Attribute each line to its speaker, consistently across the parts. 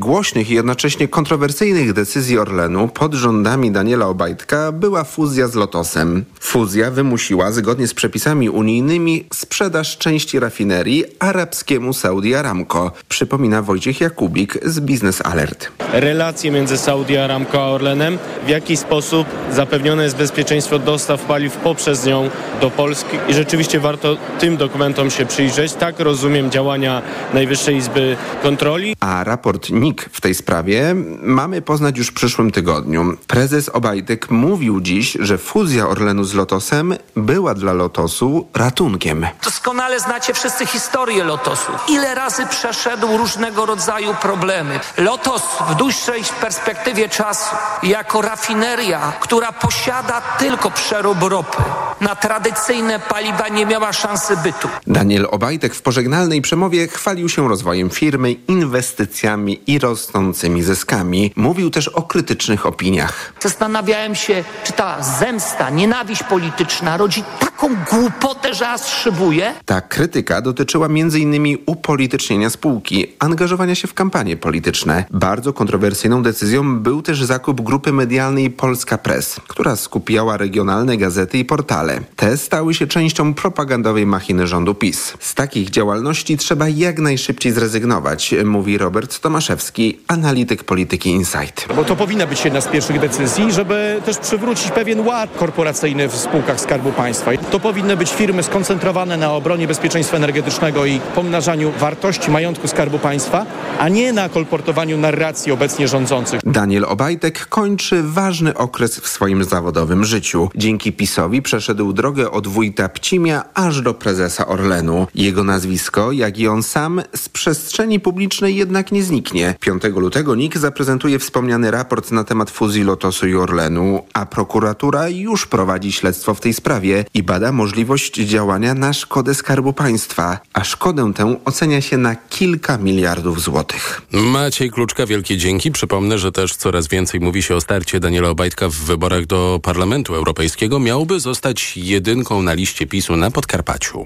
Speaker 1: Głośnych i jednocześnie kontrowersyjnych decyzji Orlenu pod rządami Daniela Obajtka była fuzja z Lotosem. Fuzja wymusiła, zgodnie z przepisami unijnymi, sprzedaż części rafinerii arabskiemu Saudi Aramco, przypomina Wojciech Jakubik z Business Alert.
Speaker 2: Relacje między Saudi Aramco a Orlenem, w jaki sposób zapewnione jest bezpieczeństwo dostaw paliw poprzez nią do Polski i rzeczywiście warto tym dokumentom się przyjrzeć. Tak rozumiem działania Najwyższej Izby Kontroli.
Speaker 1: A raport NIK w tej sprawie mamy poznać już w przyszłym tygodniu. Prezes Obajtek mówił dziś, że fuzja Orlenu z Lotosem była dla Lotosu ratunkiem.
Speaker 3: Doskonale znacie wszyscy historię Lotosu. Ile razy przeszedł różnego rodzaju problemy. Lotos w dłuższej perspektywie czasu jako rafineria, która posiada tylko przerób ropy. Na tradycyjne paliwa nie miała szansy bytu.
Speaker 1: Daniel Obajtek w pożegnalnej przemowie chwalił się rozwojem firmy, inwestycjami i rosnącymi zyskami. Mówił też o krytycznych opiniach.
Speaker 3: Zastanawiałem się, czy ta zemsta, nienawiść polityczna rodzi taką głupotę, że aż szybuje.
Speaker 1: Ta krytyka dotyczyła m.in. upolitycznienia spółki, angażowania się w kampanie polityczne. Bardzo kontrowersyjną decyzją był też zakup grupy medialnej Polska Press, która skupiała regionalne gazety i portale. Te stały się częścią propagandowej machiny rządu PiS. Z takich działalności trzeba jak najszybciej zrezygnować, mówi Robert Tomaszewski, analityk polityki Insight.
Speaker 4: Bo to powinna być jedna z pierwszych decyzji, żeby też przywrócić pewien ład korporacyjny w spółkach Skarbu Państwa. To powinny być firmy skoncentrowane na obronie bezpieczeństwa energetycznego i pomnażaniu wartości majątku Skarbu Państwa, a nie na kolportowaniu narracji obecnie rządzących.
Speaker 1: Daniel Obajtek kończy ważny okres w swoim zawodowym życiu. Dzięki PiSowi przeszedł drogę od wójta Pcimia aż do prezesa Orlenu. Jego nazwisko, jak i on sam, z przestrzeni publicznej jednak nie zniknie. 5 lutego NIK zaprezentuje wspomniany raport na temat fuzji Lotosu i Orlenu, a prokuratura już prowadzi śledztwo w tej sprawie i bada możliwość działania na szkodę Skarbu Państwa, a szkodę tę ocenia się na kilka miliardów złotych.
Speaker 5: Maciej Kluczka, wielkie dzięki. Przypomnę, że też coraz więcej mówi się o starcie Daniela Obajtka w wyborach do Parlamentu Europejskiego. Miałby zostać jedynką na liście PiSu na Podkarpaciu.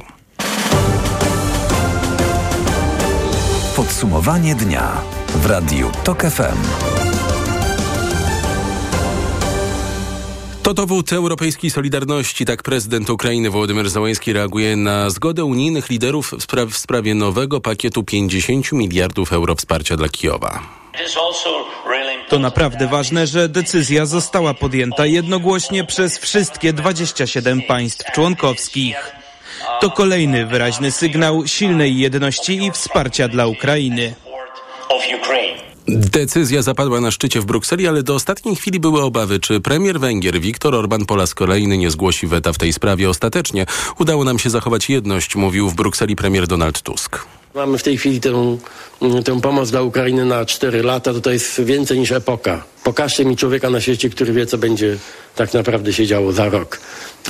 Speaker 6: Podsumowanie dnia w Radiu TOK FM.
Speaker 5: To dowód europejskiej solidarności. Tak prezydent Ukrainy Wołodymyr Załański reaguje na zgodę unijnych liderów w, spra w sprawie nowego pakietu 50 miliardów euro wsparcia dla Kijowa.
Speaker 7: To naprawdę ważne, że decyzja została podjęta jednogłośnie przez wszystkie 27 państw członkowskich. To kolejny wyraźny sygnał silnej jedności i wsparcia dla Ukrainy.
Speaker 5: Decyzja zapadła na szczycie w Brukseli, ale do ostatniej chwili były obawy, czy premier Węgier Viktor Orban po raz kolejny nie zgłosi weta w tej sprawie. Ostatecznie udało nam się zachować jedność, mówił w Brukseli premier Donald Tusk.
Speaker 8: Mamy w tej chwili tę, tę pomoc dla Ukrainy na 4 lata, to to jest więcej niż epoka. Pokażcie mi człowieka na świecie, który wie, co będzie tak naprawdę się działo za rok,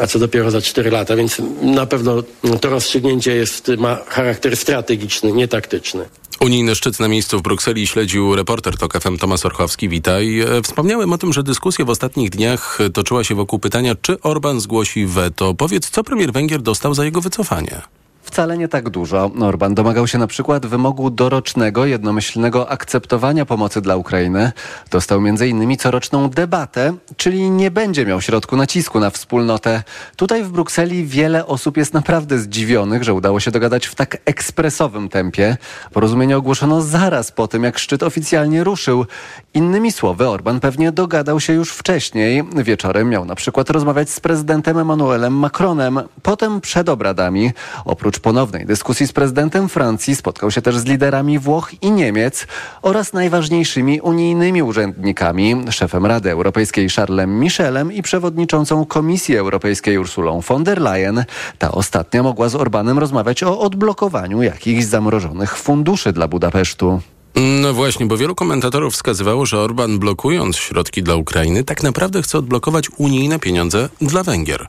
Speaker 8: a co dopiero za 4 lata, więc na pewno to rozstrzygnięcie jest, ma charakter strategiczny, nie taktyczny.
Speaker 5: Unijny szczyt na miejscu w Brukseli śledził reporter TOK FM Tomasz Orchowski. Witaj. Wspomniałem o tym, że dyskusja w ostatnich dniach toczyła się wokół pytania, czy Orban zgłosi weto. Powiedz, co premier Węgier dostał za jego wycofanie?
Speaker 9: Wcale nie tak dużo. Orban domagał się na przykład wymogu dorocznego, jednomyślnego akceptowania pomocy dla Ukrainy. Dostał m.in. coroczną debatę, czyli nie będzie miał środku nacisku na wspólnotę. Tutaj w Brukseli wiele osób jest naprawdę zdziwionych, że udało się dogadać w tak ekspresowym tempie. Porozumienie ogłoszono zaraz po tym, jak szczyt oficjalnie ruszył. Innymi słowy, Orban pewnie dogadał się już wcześniej. Wieczorem miał na przykład rozmawiać z prezydentem Emmanuelem Macronem. Potem przed obradami, oprócz ponownej dyskusji z prezydentem Francji spotkał się też z liderami Włoch i Niemiec oraz najważniejszymi unijnymi urzędnikami, szefem Rady Europejskiej Charlesem Michelem i przewodniczącą Komisji Europejskiej Ursulą von der Leyen. Ta ostatnia mogła z Orbanem rozmawiać o odblokowaniu jakichś zamrożonych funduszy dla Budapesztu.
Speaker 5: No właśnie, bo wielu komentatorów wskazywało, że Orban blokując środki dla Ukrainy tak naprawdę chce odblokować unijne pieniądze dla Węgier.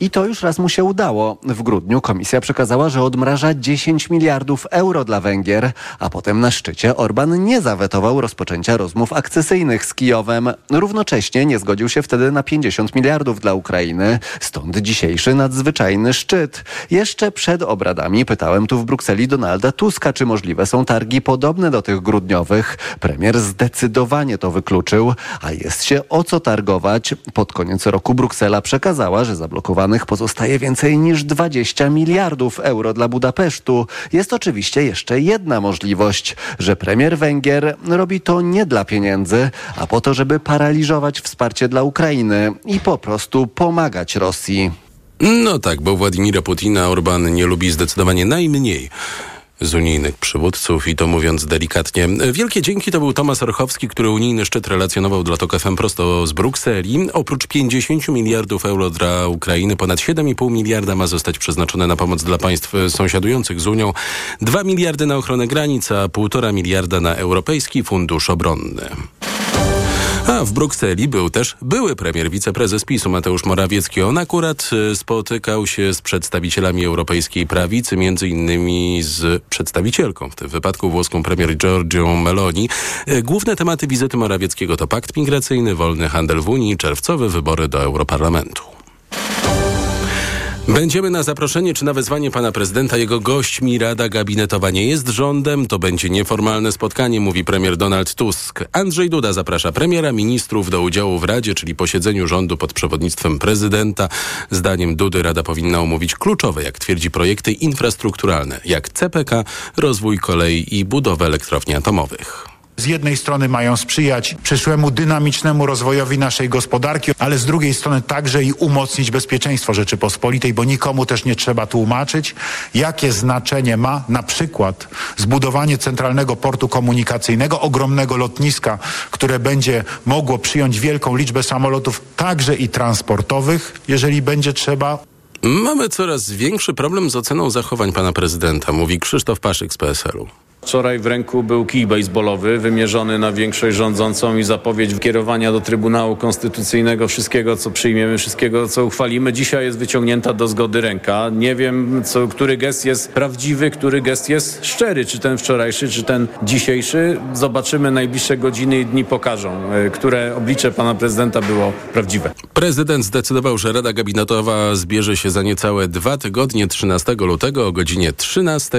Speaker 9: I to już raz mu się udało. W grudniu komisja przekazała, że odmraża 10 miliardów euro dla Węgier, a potem na szczycie Orban nie zawetował rozpoczęcia rozmów akcesyjnych z Kijowem. Równocześnie nie zgodził się wtedy na 50 miliardów dla Ukrainy, stąd dzisiejszy nadzwyczajny szczyt. Jeszcze przed obradami pytałem tu w Brukseli Donalda Tuska, czy możliwe są targi podobne do tych grudniowych. Premier zdecydowanie to wykluczył, a jest się o co targować. Pod koniec roku Bruksela przekazała, że pozostaje więcej niż 20 miliardów euro dla Budapesztu. Jest oczywiście jeszcze jedna możliwość, że premier Węgier robi to nie dla pieniędzy, a po to, żeby paraliżować wsparcie dla Ukrainy i po prostu pomagać Rosji.
Speaker 5: No tak, bo Władimira Putina Orban nie lubi zdecydowanie najmniej z unijnych przywódców i to mówiąc delikatnie. Wielkie dzięki to był Tomasz Orchowski, który unijny szczyt relacjonował dla TOK FM prosto z Brukseli. Oprócz 50 miliardów euro dla Ukrainy, ponad 7,5 miliarda ma zostać przeznaczone na pomoc dla państw sąsiadujących z Unią, 2 miliardy na ochronę granic, a 1,5 miliarda na Europejski Fundusz Obronny. A w Brukseli był też były premier wiceprezes PiSu Mateusz Morawiecki. On akurat e, spotykał się z przedstawicielami europejskiej prawicy, między innymi z przedstawicielką, w tym wypadku włoską premier Giorgią Meloni. E, główne tematy wizyty Morawieckiego to pakt migracyjny, wolny handel w Unii, czerwcowe wybory do Europarlamentu. Będziemy na zaproszenie czy na wezwanie pana prezydenta jego gośćmi. Rada gabinetowa nie jest rządem, to będzie nieformalne spotkanie, mówi premier Donald Tusk. Andrzej Duda zaprasza premiera, ministrów do udziału w Radzie, czyli posiedzeniu rządu pod przewodnictwem prezydenta. Zdaniem Dudy Rada powinna omówić kluczowe, jak twierdzi, projekty infrastrukturalne, jak CPK, rozwój kolei i budowę elektrowni atomowych
Speaker 10: z jednej strony mają sprzyjać przyszłemu dynamicznemu rozwojowi naszej gospodarki, ale z drugiej strony także i umocnić bezpieczeństwo Rzeczypospolitej, bo nikomu też nie trzeba tłumaczyć, jakie znaczenie ma na przykład zbudowanie centralnego portu komunikacyjnego, ogromnego lotniska, które będzie mogło przyjąć wielką liczbę samolotów, także i transportowych, jeżeli będzie trzeba.
Speaker 5: Mamy coraz większy problem z oceną zachowań pana prezydenta, mówi Krzysztof Paszyk z PSL-u.
Speaker 11: Wczoraj w ręku był kij baseballowy wymierzony na większość rządzącą i zapowiedź kierowania do Trybunału Konstytucyjnego wszystkiego, co przyjmiemy, wszystkiego, co uchwalimy. Dzisiaj jest wyciągnięta do zgody ręka. Nie wiem, co, który gest jest prawdziwy, który gest jest szczery. Czy ten wczorajszy, czy ten dzisiejszy. Zobaczymy, najbliższe godziny i dni pokażą, e, które oblicze pana prezydenta było prawdziwe.
Speaker 5: Prezydent zdecydował, że Rada Gabinetowa zbierze się za niecałe dwa tygodnie, 13 lutego o godzinie 13.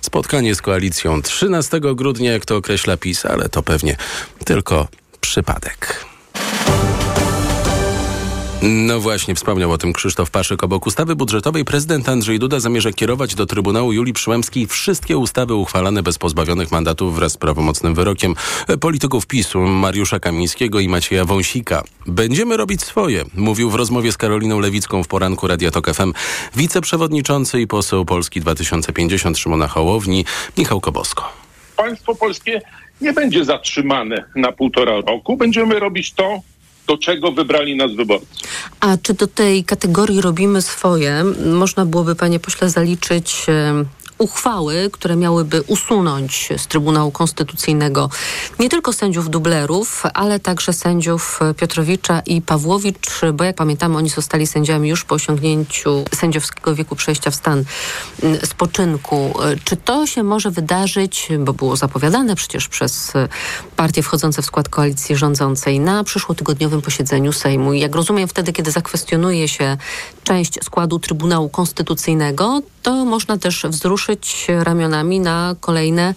Speaker 5: Spotkanie z koalicją 13 grudnia, jak to określa PiS, ale to pewnie tylko przypadek. No właśnie, wspomniał o tym Krzysztof Paszyk. Obok ustawy budżetowej prezydent Andrzej Duda zamierza kierować do Trybunału Julii Przyłębskiej wszystkie ustawy uchwalane bez pozbawionych mandatów wraz z prawomocnym wyrokiem polityków PiSu Mariusza Kamińskiego i Macieja Wąsika. Będziemy robić swoje, mówił w rozmowie z Karoliną Lewicką w poranku Radia Tok FM wiceprzewodniczący i poseł Polski 2050 Szymona Hołowni Michał Kobosko.
Speaker 12: Państwo polskie nie będzie zatrzymane na półtora roku. Będziemy robić to, do czego wybrali nas wyborcy.
Speaker 13: A czy do tej kategorii robimy swoje? Można byłoby, panie pośle, zaliczyć uchwały, które miałyby usunąć z Trybunału Konstytucyjnego nie tylko sędziów dublerów, ale także sędziów Piotrowicza i Pawłowicz, bo jak pamiętamy, oni zostali sędziami już po osiągnięciu sędziowskiego wieku przejścia w stan mm, spoczynku. Czy to się może wydarzyć, bo było zapowiadane przecież przez partie wchodzące w skład koalicji rządzącej na przyszłotygodniowym posiedzeniu Sejmu? I jak rozumiem, wtedy, kiedy zakwestionuje się część składu Trybunału Konstytucyjnego, to można też wzruszyć ramionami na kolejne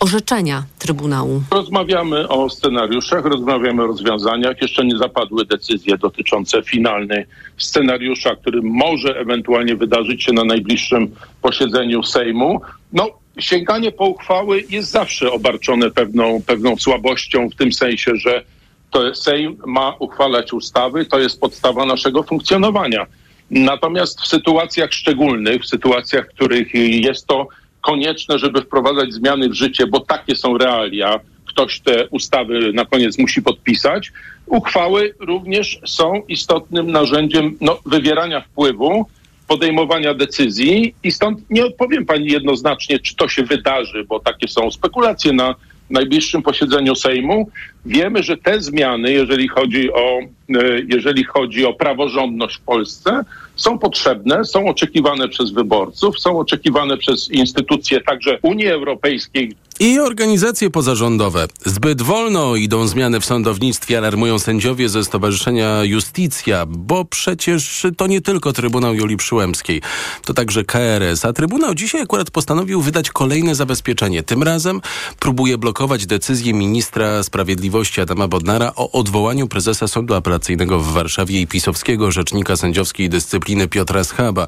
Speaker 13: orzeczenia Trybunału.
Speaker 12: Rozmawiamy o scenariuszach, rozmawiamy o rozwiązaniach. Jeszcze nie zapadły decyzje dotyczące finalnej scenariusza, który może ewentualnie wydarzyć się na najbliższym posiedzeniu Sejmu. No, sięganie po uchwały jest zawsze obarczone pewną, pewną słabością w tym sensie, że to Sejm ma uchwalać ustawy, to jest podstawa naszego funkcjonowania. Natomiast w sytuacjach szczególnych, w sytuacjach, w których jest to konieczne, żeby wprowadzać zmiany w życie, bo takie są realia, ktoś te ustawy na koniec musi podpisać. Uchwały również są istotnym narzędziem no, wywierania wpływu, podejmowania decyzji i stąd nie odpowiem pani jednoznacznie, czy to się wydarzy, bo takie są spekulacje na najbliższym posiedzeniu Sejmu. Wiemy, że te zmiany, jeżeli chodzi o, e, jeżeli chodzi o praworządność w Polsce, są potrzebne, są oczekiwane przez wyborców, są oczekiwane przez instytucje także Unii Europejskiej,
Speaker 5: i organizacje pozarządowe. Zbyt wolno idą zmiany w sądownictwie, alarmują sędziowie ze Stowarzyszenia Justicja, bo przecież to nie tylko Trybunał Julii Przyłębskiej, to także KRS, a Trybunał dzisiaj akurat postanowił wydać kolejne zabezpieczenie. Tym razem próbuje blokować decyzję ministra sprawiedliwości Adama Bodnara o odwołaniu prezesa Sądu Apelacyjnego w Warszawie i pisowskiego rzecznika sędziowskiej dyscypliny Piotra Schaba.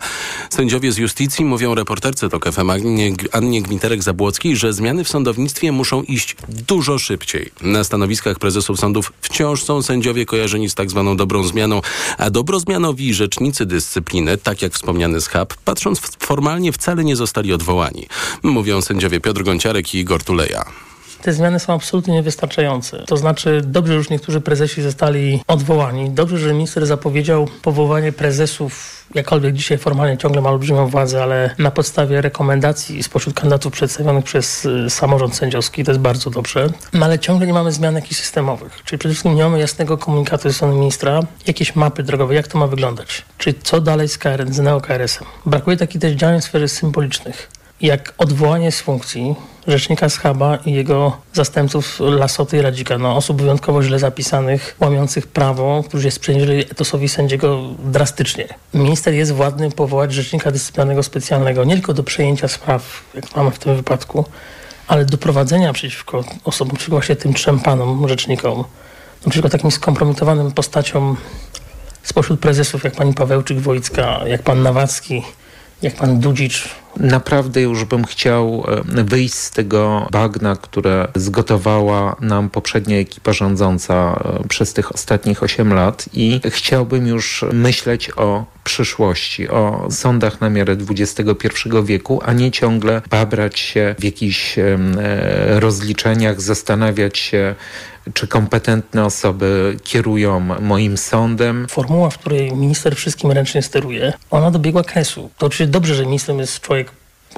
Speaker 5: Sędziowie z Justicji mówią reporterce TOK FM Annie, Gmiterek-Zabłockiej, że zmiany w sądownictwie sądownictwie muszą iść dużo szybciej. Na stanowiskach prezesów sądów wciąż są sędziowie kojarzeni z tak zwaną dobrą zmianą, a dobrozmianowi rzecznicy dyscypliny, tak jak wspomniany schab, patrząc formalnie wcale nie zostali odwołani. Mówią sędziowie Piotr Gonciarek i Igor Tuleja
Speaker 14: te zmiany są absolutnie niewystarczające. To znaczy, dobrze, że już niektórzy prezesi zostali odwołani. Dobrze, że minister zapowiedział powołanie prezesów jakkolwiek dzisiaj formalnie ciągle ma olbrzymią władzę, ale na podstawie rekomendacji spośród kandydatów przedstawionych przez y, samorząd sędziowski, to jest bardzo dobrze. No ale ciągle nie mamy zmian jakichś systemowych. Czyli przede wszystkim nie mamy jasnego komunikatu ze strony ministra, jakieś mapy drogowe, jak to ma wyglądać. Czyli co dalej z KRS, z neo-KRS-em. Brakuje takich też działań w sferze symbolicznych jak odwołanie z funkcji rzecznika Schaba i jego zastępców Lasoty i Radzika, no, osób wyjątkowo źle zapisanych, łamiących prawo, którzy sprzężyli etosowi sędziego drastycznie. Minister jest władny powołać rzecznika dyscyplinarnego specjalnego nie tylko do przejęcia spraw, jak mamy w tym wypadku, ale do prowadzenia przeciwko osobom, przeciwko właśnie tym trzem panom rzecznikom, na przykład takim skompromitowanym postaciom spośród prezesów, jak pani Pawełczyk-Wojcka, jak pan Nawacki, jak pan Dudzicz.
Speaker 15: Naprawdę już bym chciał wyjść z tego bagna, które zgotowała nam poprzednia ekipa rządząca przez tych ostatnich 8 lat i chciałbym już myśleć o przyszłości, o sądach na miarę XXI wieku, a nie ciągle babrać się w jakichś e, rozliczeniach, zastanawiać się, czy kompetentne osoby kierują moim sądem.
Speaker 14: Formuła, w której minister wszystkim ręcznie steruje, ona dobiegła kresu. To oczywiście dobrze, że ministrem jest człowiek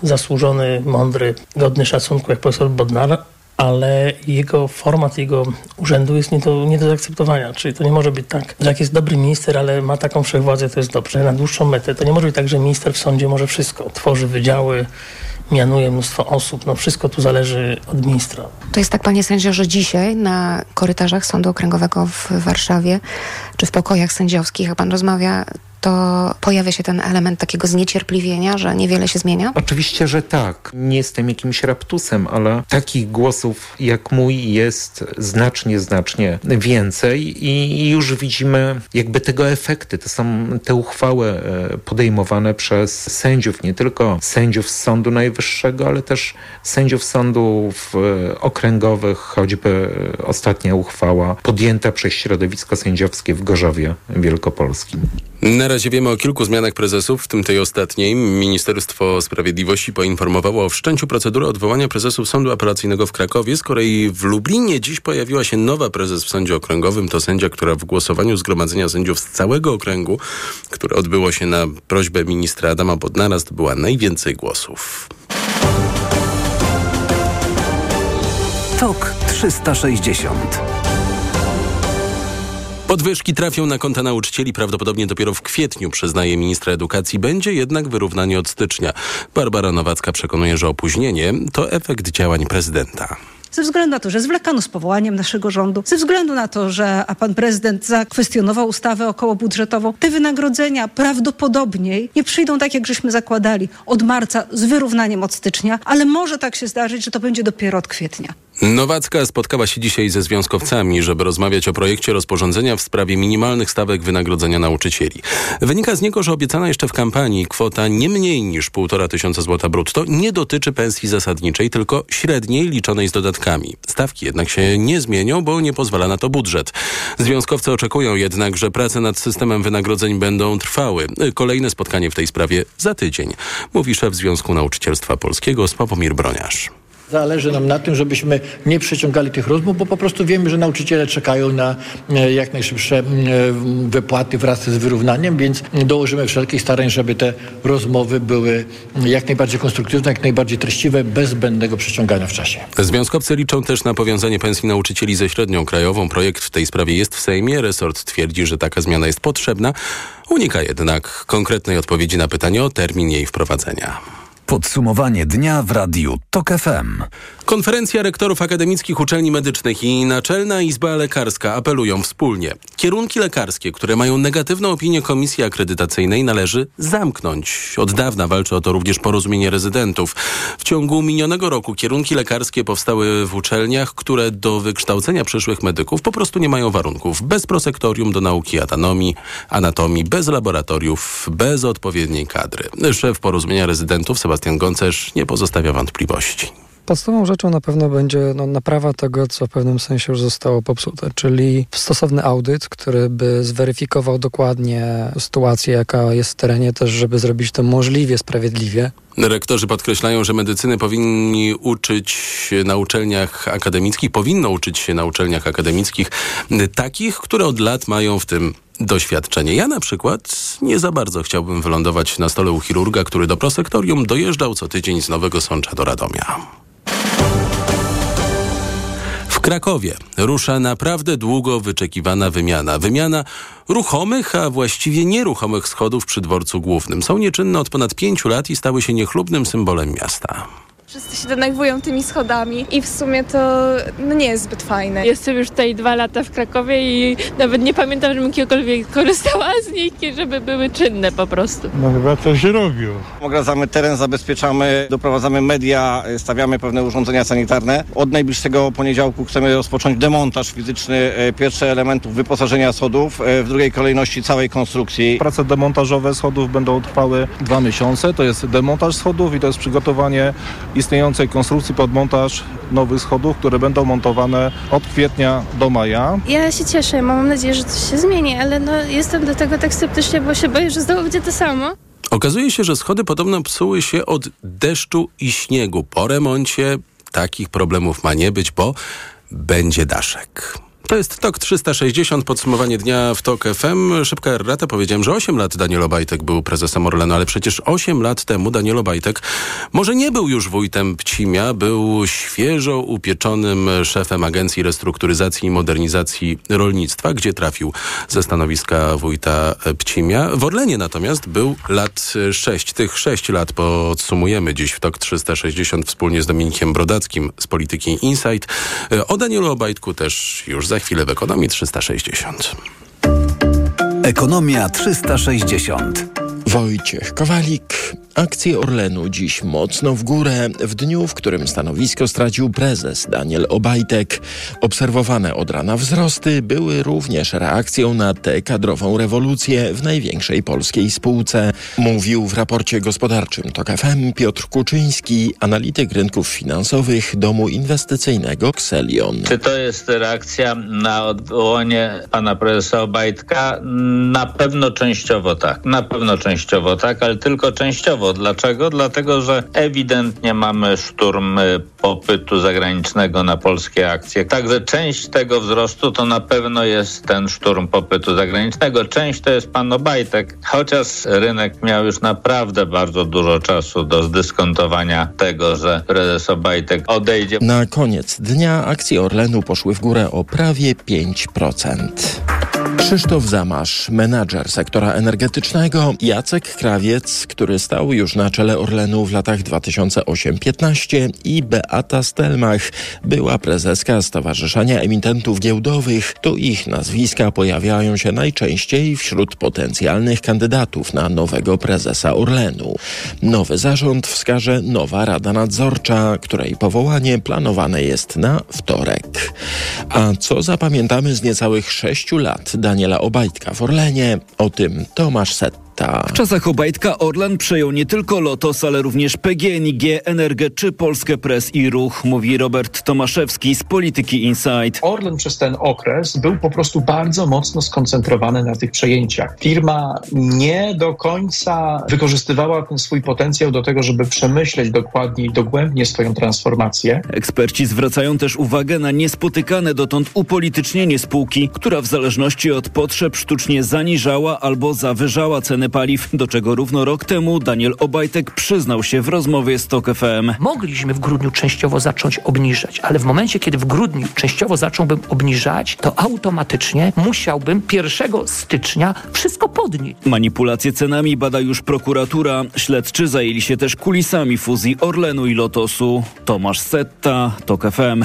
Speaker 14: zasłużony, mądry, godny szacunku, jak profesor Bodnar, ale jego format jego urzędu jest nie do, nie do zaakceptowania. Czyli to nie może być tak, że jak jest dobry minister, ale ma taką wszechwładzę, to jest dobrze. Na dłuższą metę to nie może być tak, że minister w sądzie może wszystko. Tworzy wydziały, mianuje mnóstwo osób. No wszystko tu zależy od ministra.
Speaker 16: To jest tak, panie sędzio, że dzisiaj na korytarzach Sądu Okręgowego w Warszawie, czy w pokojach sędziowskich, jak pan rozmawia, to pojawia się ten element takiego zniecierpliwienia, że niewiele się zmienia?
Speaker 15: Oczywiście, że tak. Nie jestem jakimś raptusem, ale takich głosów jak mój jest znacznie, znacznie więcej i już widzimy jakby tego efekty. To są te uchwały e, podejmowane przez sędziów, nie tylko sędziów z Sądu Najwyższego, ale też sędziów sądów e, okręgowych, choćby ostatnia uchwała podjęta przez środowisko sędziowskie w Gorzowie Wielkopolskim.
Speaker 5: Na razie wiemy o kilku zmianach prezesów, w tym tej ostatniej. Ministerstwo Sprawiedliwości poinformowało o wszczęciu procedury odwołania prezesów Sądu Apelacyjnego w Krakowie. Z kolei w Lublinie dziś pojawiła się nowa prezes w Sądzie Okręgowym. To sędzia, która w głosowaniu Zgromadzenia Sędziów z całego okręgu, które odbyło się na prośbę ministra Adama Bodnara, zdobyła najwięcej głosów.
Speaker 6: TOK 360
Speaker 5: Podwyżki trafią na konta nauczycieli prawdopodobnie dopiero w kwietniu, przyznaje ministra edukacji. Będzie jednak wyrównanie od stycznia. Barbara Nowacka przekonuje, że opóźnienie to efekt działań prezydenta
Speaker 17: ze względu na to, że zwlekano z powołaniem naszego rządu, ze względu na to, że pan prezydent zakwestionował ustawę okołobudżetową, te wynagrodzenia prawdopodobnie nie przyjdą tak, jak żeśmy zakładali od marca z wyrównaniem od stycznia, ale może tak się zdarzyć, że to będzie dopiero od kwietnia.
Speaker 5: Nowacka spotkała się dzisiaj ze związkowcami, żeby rozmawiać o projekcie rozporządzenia w sprawie minimalnych stawek wynagrodzenia nauczycieli. Wynika z niego, że obiecana jeszcze w kampanii kwota nie mniej niż 1,5 tysiąca złota brutto nie dotyczy pensji zasadniczej, tylko średniej liczonej z dodatkami. Stawki jednak się nie zmienią, bo nie pozwala na to budżet. Związkowcy oczekują jednak, że prace nad systemem wynagrodzeń będą trwały. Kolejne spotkanie w tej sprawie za tydzień, mówi szef Związku Nauczycielstwa Polskiego Sławomir Broniarz.
Speaker 18: Zależy nam na tym, żebyśmy nie przeciągali tych rozmów, bo po prostu wiemy, że nauczyciele czekają na e, jak najszybsze e, wypłaty wraz z wyrównaniem, więc dołożymy wszelkich starań, żeby te rozmowy były jak najbardziej konstruktywne, jak najbardziej treściwe, bez zbędnego przeciągania w czasie.
Speaker 5: Związkowcy liczą też na powiązanie pensji nauczycieli ze średnią krajową. Projekt w tej sprawie jest w Sejmie. Resort twierdzi, że taka zmiana jest potrzebna. Unika jednak konkretnej odpowiedzi na pytanie o termin jej wprowadzenia.
Speaker 6: Podsumowanie dnia w Radiu TOK FM.
Speaker 5: Konferencja rektorów akademickich uczelni medycznych i Naczelna Izba Lekarska apelują wspólnie. Kierunki lekarskie, które mają negatywną opinię Komisji Akredytacyjnej należy zamknąć. Od dawna walczy o to również porozumienie rezydentów. W ciągu minionego roku kierunki lekarskie powstały w uczelniach, które do wykształcenia przyszłych medyków po prostu nie mają warunków. Bez prosektorium do nauki anatomii, anatomii bez laboratoriów, bez odpowiedniej kadry. Szef porozumienia rezydentów Sebastian Goncerz nie pozostawia wątpliwości.
Speaker 19: Podstawową rzeczą na pewno będzie no, naprawa tego, co w pewnym sensie już zostało popsute, czyli stosowny audyt, który by zweryfikował dokładnie sytuację, jaka jest w terenie, też żeby zrobić to możliwie sprawiedliwie.
Speaker 5: Rektorzy podkreślają, że medycyny powinni uczyć na uczelniach akademickich, powinno uczyć się na uczelniach akademickich takich, które od lat mają w tym doświadczenie. Ja na przykład nie za bardzo chciałbym wylądować na stole u chirurga, który do prosektorium dojeżdżał co tydzień z Nowego Sącza do Radomia. W Krakowie rusza naprawdę długo wyczekiwana wymiana. Wymiana ruchomych, a właściwie nieruchomych schodów przy dworcu głównym. Są nieczynne od ponad pięciu lat i stały się niechlubnym symbolem miasta.
Speaker 20: Wszyscy się denerwują tymi schodami i w sumie to no, nie jest zbyt fajne.
Speaker 21: Jestem już tutaj dwa lata w Krakowie i nawet nie pamiętam, żebym kiedykolwiek korzystała z nich, żeby były czynne po prostu.
Speaker 22: No chyba coś robią.
Speaker 23: Ogradzamy teren, zabezpieczamy, doprowadzamy media, stawiamy pewne urządzenia sanitarne. Od najbliższego poniedziałku chcemy rozpocząć demontaż fizyczny e, pierwszych elementów wyposażenia schodów, e, w drugiej kolejności całej konstrukcji.
Speaker 24: Prace demontażowe schodów będą trwały dwa miesiące. To jest demontaż schodów i to jest przygotowanie istniejącej konstrukcji pod montaż nowych schodów, które będą montowane od kwietnia do maja.
Speaker 21: Ja się cieszę, mam nadzieję, że coś się zmieni, ale no, jestem do tego tak sceptycznie, bo się boję, że znowu będzie to samo.
Speaker 5: Okazuje się, że schody podobno psuły się od deszczu i śniegu. Po remoncie takich problemów ma nie być, bo będzie daszek. To jest TOK 360, podsumowanie dnia w TOK FM. Szybka errata, powiedziałem, że 8 lat Daniel Obajtek był prezesem Orlenu, ale przecież 8 lat temu Daniel Obajtek może nie był już wójtem Pcimia, był świeżo upieczonym szefem Agencji Restrukturyzacji i Modernizacji Rolnictwa, gdzie trafił ze stanowiska wójta Pcimia. W Orlenie natomiast był lat 6. Tych 6 lat podsumujemy dziś w TOK 360 wspólnie z Dominikiem Brodackim z Polityki Insight. O Danielu Obajtku też już za chwilę w Ekonomii 360.
Speaker 6: Ekonomia 360.
Speaker 25: Wojciech Kowalik. Akcje Orlenu dziś mocno w górę, w dniu, w którym stanowisko stracił prezes Daniel Obajtek. Obserwowane od rana wzrosty były również reakcją na tę kadrową rewolucję w największej polskiej spółce. Mówił w raporcie gospodarczym TOK FM Piotr Kuczyński, analityk rynków finansowych domu inwestycyjnego Xelion.
Speaker 26: Czy to jest reakcja na odwołanie pana prezesa Obajtka? Na pewno częściowo tak. Na pewno częściowo tak, ale tylko częściowo Dlaczego? Dlatego, że ewidentnie mamy szturm y, popytu zagranicznego na polskie akcje. Także część tego wzrostu to na pewno jest ten szturm popytu zagranicznego. Część to jest pan Obajtek, chociaż rynek miał już naprawdę bardzo dużo czasu do zdyskontowania tego, że prezes Obajtek odejdzie.
Speaker 25: Na koniec dnia akcje Orlenu poszły w górę o prawie 5%. Krzysztof Zamasz, menadżer sektora energetycznego, Jacek Krawiec, który stał już na czele Orlenu w latach 2008-15 i Beata Stelmach, była prezeska Stowarzyszenia Emitentów Giełdowych. To ich nazwiska pojawiają się najczęściej wśród potencjalnych kandydatów na nowego prezesa Orlenu. Nowy zarząd wskaże nowa Rada Nadzorcza, której powołanie planowane jest na wtorek. A co zapamiętamy z niecałych sześciu lat Daniela Obajtka w Orlenie? O tym Tomasz Set. Setta.
Speaker 27: W czasach Obajtka Orlen przejął nie tylko Lotos, ale również PGNiG, Energę czy Polskę Press i Ruch, mówi Robert Tomaszewski z Polityki Insight.
Speaker 28: Orlen przez ten okres był po prostu bardzo mocno skoncentrowany na tych przejęciach. Firma nie do końca wykorzystywała ten swój potencjał do tego, żeby przemyśleć dokładnie i dogłębnie swoją transformację.
Speaker 27: Eksperci zwracają też uwagę na niespotykane dotąd upolitycznienie spółki, która w zależności od potrzeb sztucznie zaniżała albo zawyżała ceny paliw, do czego równo rok temu Daniel Obajtek przyznał się w rozmowie z TOK FM.
Speaker 29: Mogliśmy w grudniu częściowo zacząć obniżać, ale w momencie, kiedy w grudniu częściowo zacząłbym obniżać, to automatycznie musiałbym 1 stycznia wszystko podnieść.
Speaker 27: Manipulacje cenami bada już prokuratura. Śledczy zajęli się też kulisami fuzji Orlenu i Lotosu. Tomasz Setta, TOK FM.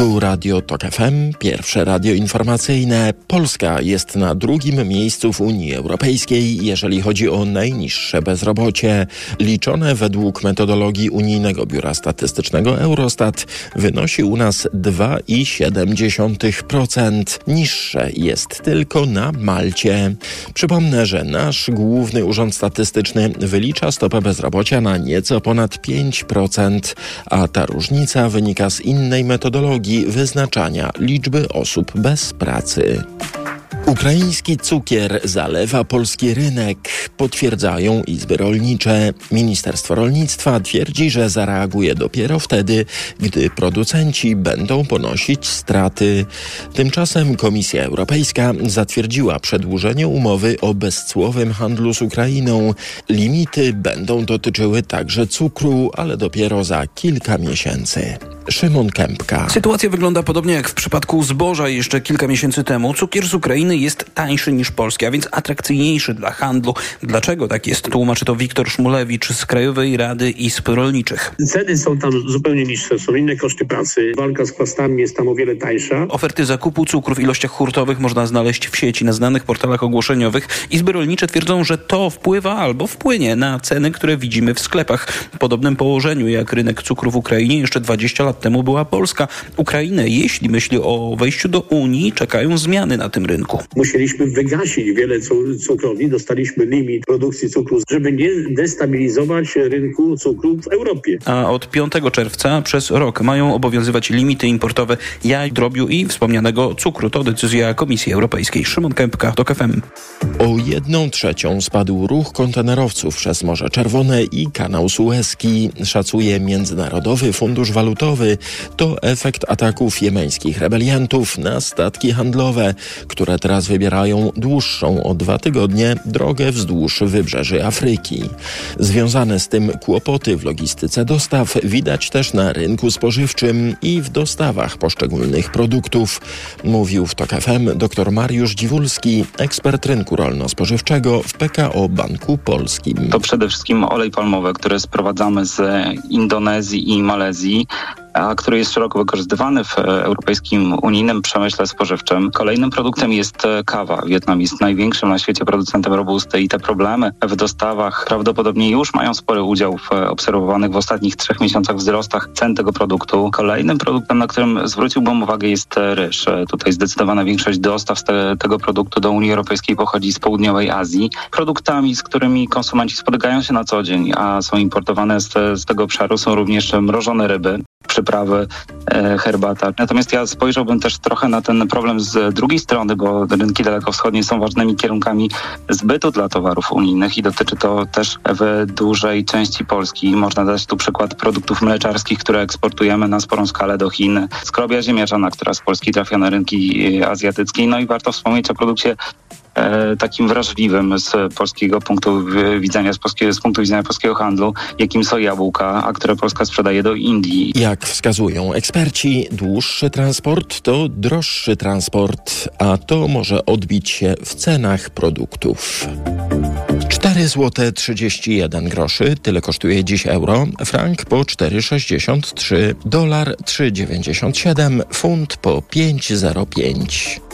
Speaker 25: Tu Radio Tok FM, pierwsze radio informacyjne. Polska jest na drugim miejscu w Unii Europejskiej, jeżeli chodzi o najniższe bezrobocie. Liczone według metodologii Unijnego Biura Statystycznego Eurostat wynosi u nas 2,7%. Niższe jest tylko na Malcie. Przypomnę, że nasz główny urząd statystyczny wylicza stopę bezrobocia na nieco ponad 5%, a ta różnica wynika z innej metodologii wyznaczania liczby osób bez pracy. Ukraiński cukier zalewa polski rynek, potwierdzają izby rolnicze. Ministerstwo Rolnictwa twierdzi, że zareaguje dopiero wtedy, gdy producenci będą ponosić straty. Tymczasem Komisja Europejska zatwierdziła przedłużenie umowy o bezcłowym handlu z Ukrainą. Limity będą dotyczyły także cukru, ale dopiero za kilka miesięcy. Szymon Kępka.
Speaker 30: Sytuacja wygląda podobnie jak w przypadku zboża jeszcze kilka miesięcy temu. Cukier z Ukrainy jest tańszy niż polski, a więc atrakcyjniejszy dla handlu. Dlaczego tak jest? Tłumaczy to Wiktor Szmulewicz z Krajowej Rady Izb Rolniczych.
Speaker 31: Ceny są tam zupełnie niższe, są inne koszty pracy. Walka z chwastami jest tam o wiele tańsza.
Speaker 30: Oferty zakupu cukru w ilościach hurtowych można znaleźć w sieci na znanych portalach ogłoszeniowych. Izby rolnicze twierdzą, że to wpływa albo wpłynie na ceny, które widzimy w sklepach. W podobnym położeniu jak rynek cukru w Ukrainie jeszcze 20 lat temu była Polska. Ukrainę, jeśli myśli o wejściu do Unii, czekają zmiany na tym rynku.
Speaker 31: Musieliśmy wygasić wiele cukrowni, dostaliśmy limit produkcji cukru, żeby nie destabilizować rynku cukru w Europie.
Speaker 30: A od 5 czerwca przez rok mają obowiązywać limity importowe jaj, drobiu i wspomnianego cukru. To decyzja Komisji Europejskiej. Szymon Kępka, TOK FM.
Speaker 25: O jedną trzecią spadł ruch kontenerowców przez Morze Czerwone i kanał Suezki, szacuje Międzynarodowy Fundusz Walutowy. To efekt ataków jemeńskich rebeliantów na statki handlowe, które teraz wybierają dłuższą o dwa tygodnie drogę wzdłuż wybrzeży Afryki. Związane z tym kłopoty w logistyce dostaw widać też na rynku spożywczym i w dostawach poszczególnych produktów, mówił w TOK FM dr Mariusz Dziwulski, ekspert rynku rolno-spożywczego w PKO Banku Polskim.
Speaker 22: To przede wszystkim olej palmowy, który sprowadzamy z Indonezji i Malezji a który jest szeroko wykorzystywany w europejskim unijnym przemyśle spożywczym. Kolejnym produktem jest kawa. Wietnam jest największym na świecie producentem robusty i te problemy w dostawach prawdopodobnie już mają spory udział w obserwowanych w ostatnich trzech miesiącach wzrostach cen tego produktu. Kolejnym produktem, na którym zwróciłbym uwagę jest ryż. Tutaj zdecydowana większość dostaw te, tego produktu do Unii Europejskiej pochodzi z południowej Azji. Produktami, z którymi konsumenci spotykają się na co dzień, a są importowane z, z tego obszaru są również mrożone ryby przyprawy, e, herbata. Natomiast ja spojrzałbym też trochę na ten problem z drugiej strony, bo rynki dalekowschodnie są ważnymi kierunkami zbytu dla towarów unijnych i dotyczy to też w dużej części Polski. Można dać tu przykład produktów mleczarskich, które eksportujemy na sporą skalę do Chin. Skrobia ziemniaczana, która z Polski trafia na rynki azjatyckie. No i warto wspomnieć o produkcie e, takim wrażliwym z polskiego punktu widzenia, z, z punktu widzenia polskiego handlu, jakim są jabłka, a które Polska sprzedaje do Indii.
Speaker 25: Jak wskazują eksperci, dłuższy transport to droższy transport, a to może odbić się w cenach produktów. 4 zł 31 groszy, tyle kosztuje dziś euro, frank po 4,63, dolar 3,97, funt po 5,05.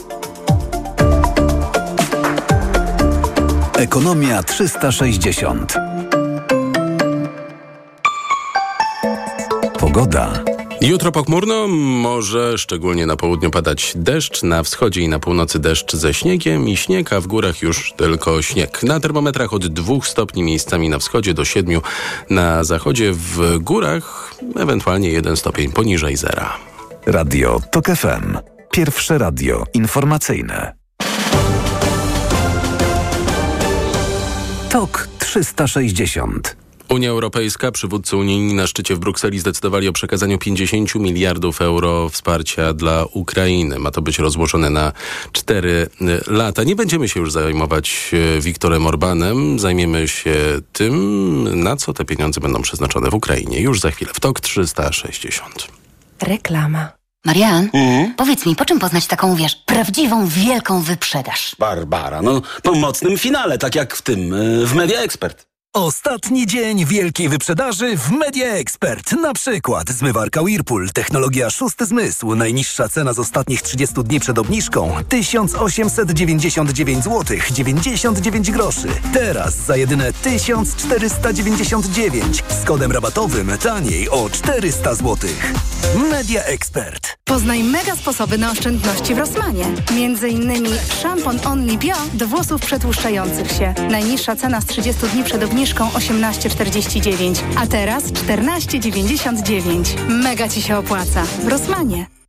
Speaker 6: Ekonomia 360. Pogoda.
Speaker 5: Jutro pochmurno, może szczególnie na południu padać deszcz, na wschodzie i na północy deszcz ze śniegiem i śnieg, a w górach już tylko śnieg. Na termometrach od 2 stopni miejscami na wschodzie do 7 na zachodzie, w górach ewentualnie 1 stopień poniżej zera.
Speaker 6: Radio TOK FM. Pierwsze radio informacyjne. TOK 360.
Speaker 5: Unia Europejska, przywódcy unijni na szczycie w Brukseli zdecydowali o przekazaniu 50 miliardów euro wsparcia dla Ukrainy. Ma to być rozłożone na 4 lata. Nie będziemy się już zajmować e, Wiktorem Orbanem. Zajmiemy się tym, na co te pieniądze będą przeznaczone w Ukrainie. Już za chwilę w TOK 360.
Speaker 32: Reklama. Marian, powiedz mi, po czym poznać taką, wiesz, prawdziwą, wielką wyprzedaż?
Speaker 33: Barbara, no po mocnym finale, tak jak w tym, y, w Media Expert.
Speaker 34: Ostatni dzień wielkiej wyprzedaży w Media Expert. Na przykład zmywarka Whirlpool, technologia szósty zmysł. Najniższa cena z ostatnich 30 dni przed obniżką 1899 zł 99 groszy. Teraz za jedyne 1499 z kodem rabatowym taniej o 400 zł. Media Expert.
Speaker 35: Poznaj mega sposoby na oszczędności w Rossmanie. Między innymi szampon Only Bio do włosów przetłuszczających się. Najniższa cena z 30 dni przed obniżką 18,49, a teraz 14,99. Mega Ci się opłaca. W Rossmanie.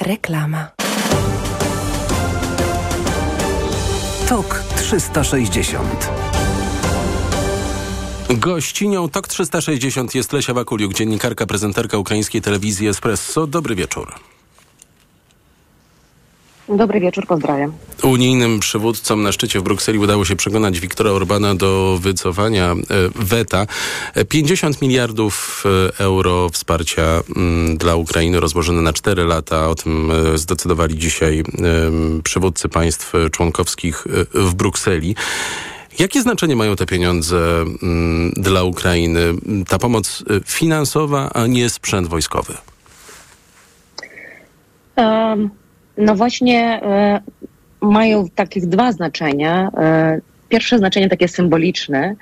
Speaker 32: Reklama.
Speaker 6: TOK 360.
Speaker 5: Gościnią TOK 360 jest Lesia Wakuliuk, dziennikarka, prezenterka ukraińskiej telewizji Espresso. Dobry wieczór.
Speaker 36: Dobry wieczór, pozdrawiam.
Speaker 5: Unijnym przywódcom na szczycie w Brukseli udało się przekonać Wiktora Orbana do wycofania e, weta. 50 miliardów e, euro wsparcia mm, dla Ukrainy rozłożone na 4 lata. O tym e, zdecydowali dzisiaj przywódcy państw członkowskich w Brukseli. Jakie znaczenie mają te pieniądze mm, dla Ukrainy? Ta pomoc finansowa, a nie sprzęt wojskowy?
Speaker 36: Um. No właśnie e, mają takich dwa znaczenia. E, pierwsze znaczenie takie symboliczne,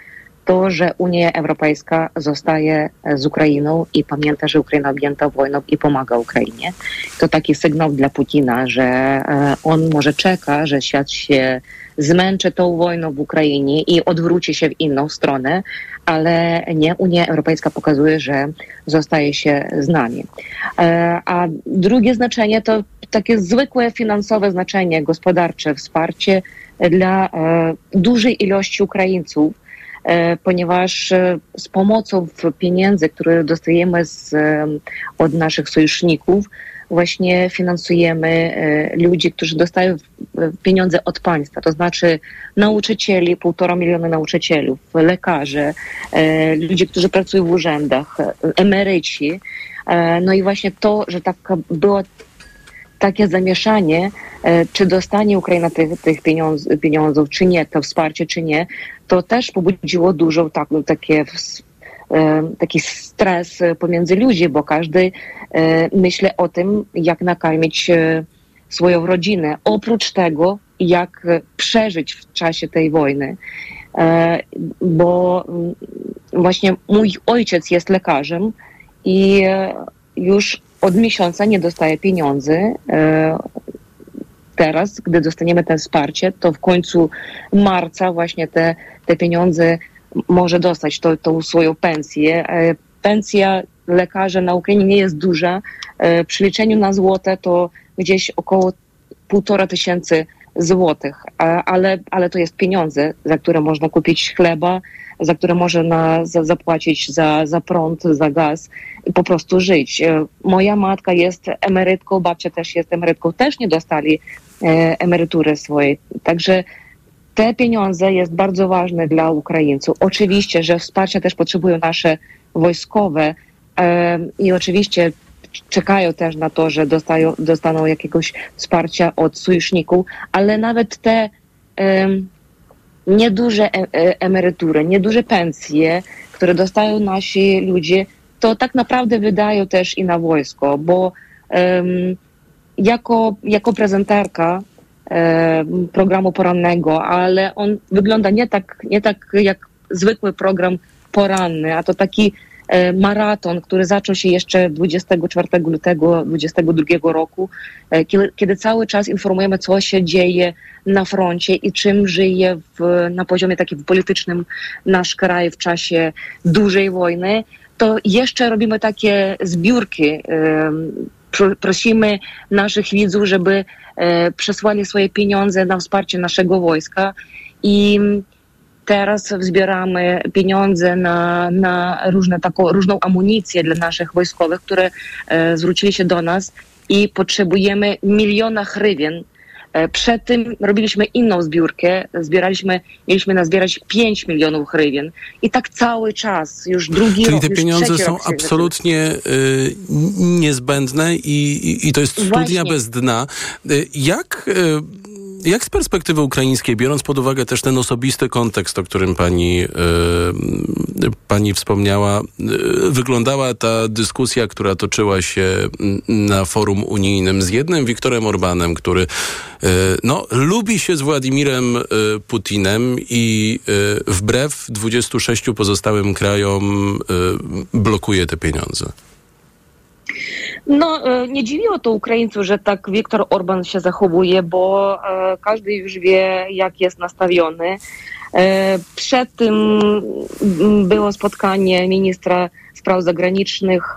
Speaker 36: to, że Unia Europejska zostaje z Ukrainą i pamięta, że Ukraina objęta wojną i pomaga Ukrainie. To taki sygnał dla Putina, że e, on może czeka, że świat się zmęczy tą wojną w Ukrainie i odwróci się w inną stronę, ale nie Unia Europejska pokazuje, że zostaje się z nami. A drugie znaczenie to takie zwykłe finansowe znaczenie, gospodarcze wsparcie dla dużej ilości Ukraińców, ponieważ z pomocą pieniędzy, które dostajemy z, od naszych sojuszników, właśnie finansujemy ludzi, którzy dostają pieniądze od państwa, to znaczy nauczycieli, półtora miliona nauczycielów, lekarzy, ludzie, którzy pracują w urzędach, emeryci. No i właśnie to, że tak było takie zamieszanie, czy dostanie Ukraina tych, tych pieniądz, pieniądzów, czy nie, to wsparcie, czy nie, to też pobudziło dużo tak, takie taki stres pomiędzy ludzi, bo każdy myśli o tym, jak nakarmić swoją rodzinę. Oprócz tego, jak przeżyć w czasie tej wojny. Bo właśnie mój ojciec jest lekarzem i już od miesiąca nie dostaje pieniędzy. Teraz, gdy dostaniemy to wsparcie, to w końcu marca właśnie te, te pieniądze może dostać to, tą swoją pensję. Pensja lekarza na Ukrainie nie jest duża. Przy liczeniu na złote to gdzieś około półtora tysięcy złotych, ale, ale to jest pieniądze, za które można kupić chleba, za które można za, zapłacić za, za prąd, za gaz i po prostu żyć. Moja matka jest emerytką, babcia też jest emerytką, też nie dostali e, emerytury swojej. Także te pieniądze jest bardzo ważne dla Ukraińców. Oczywiście, że wsparcia też potrzebują nasze wojskowe e, i oczywiście czekają też na to, że dostają, dostaną jakiegoś wsparcia od sojuszników, ale nawet te nieduże e, e, emerytury, nieduże pensje, które dostają nasi ludzie, to tak naprawdę wydają też i na wojsko, bo jako, jako prezenterka programu porannego, ale on wygląda nie tak, nie tak jak zwykły program poranny, a to taki maraton, który zaczął się jeszcze 24 lutego 2022 roku, e, kiedy cały czas informujemy, co się dzieje na froncie i czym żyje w, na poziomie takim politycznym nasz kraj w czasie dużej wojny, to jeszcze robimy takie zbiórki. E, prosimy naszych widzów, żeby przesłali swoje pieniądze na wsparcie naszego wojska i Teraz zbieramy pieniądze na, na różne, taką, różną amunicję dla naszych wojskowych, które e, zwrócili się do nas i potrzebujemy miliona hrywien. E, przed tym robiliśmy inną zbiórkę, zbieraliśmy, mieliśmy nazbierać 5 milionów hrywien i tak cały czas, już drugi
Speaker 5: Czyli
Speaker 36: rok.
Speaker 5: te pieniądze są absolutnie y, niezbędne i, i, i, to jest studnia
Speaker 36: Właśnie.
Speaker 5: bez dna. Y, jak... Y, jak z perspektywy ukraińskiej, biorąc pod uwagę też ten osobisty kontekst, o którym pani, yy, pani wspomniała, yy, wyglądała ta dyskusja, która toczyła się na forum unijnym z jednym Wiktorem Orbanem, który yy, no, lubi się z Władimirem Putinem i wbrew 26 pozostałym krajom blokuje te pieniądze?
Speaker 36: No, nie dziwiło to Ukraińców, że tak Viktor Orban się zachowuje, bo każdy już wie, jak jest nastawiony. Przed tym było spotkanie ministra spraw zagranicznych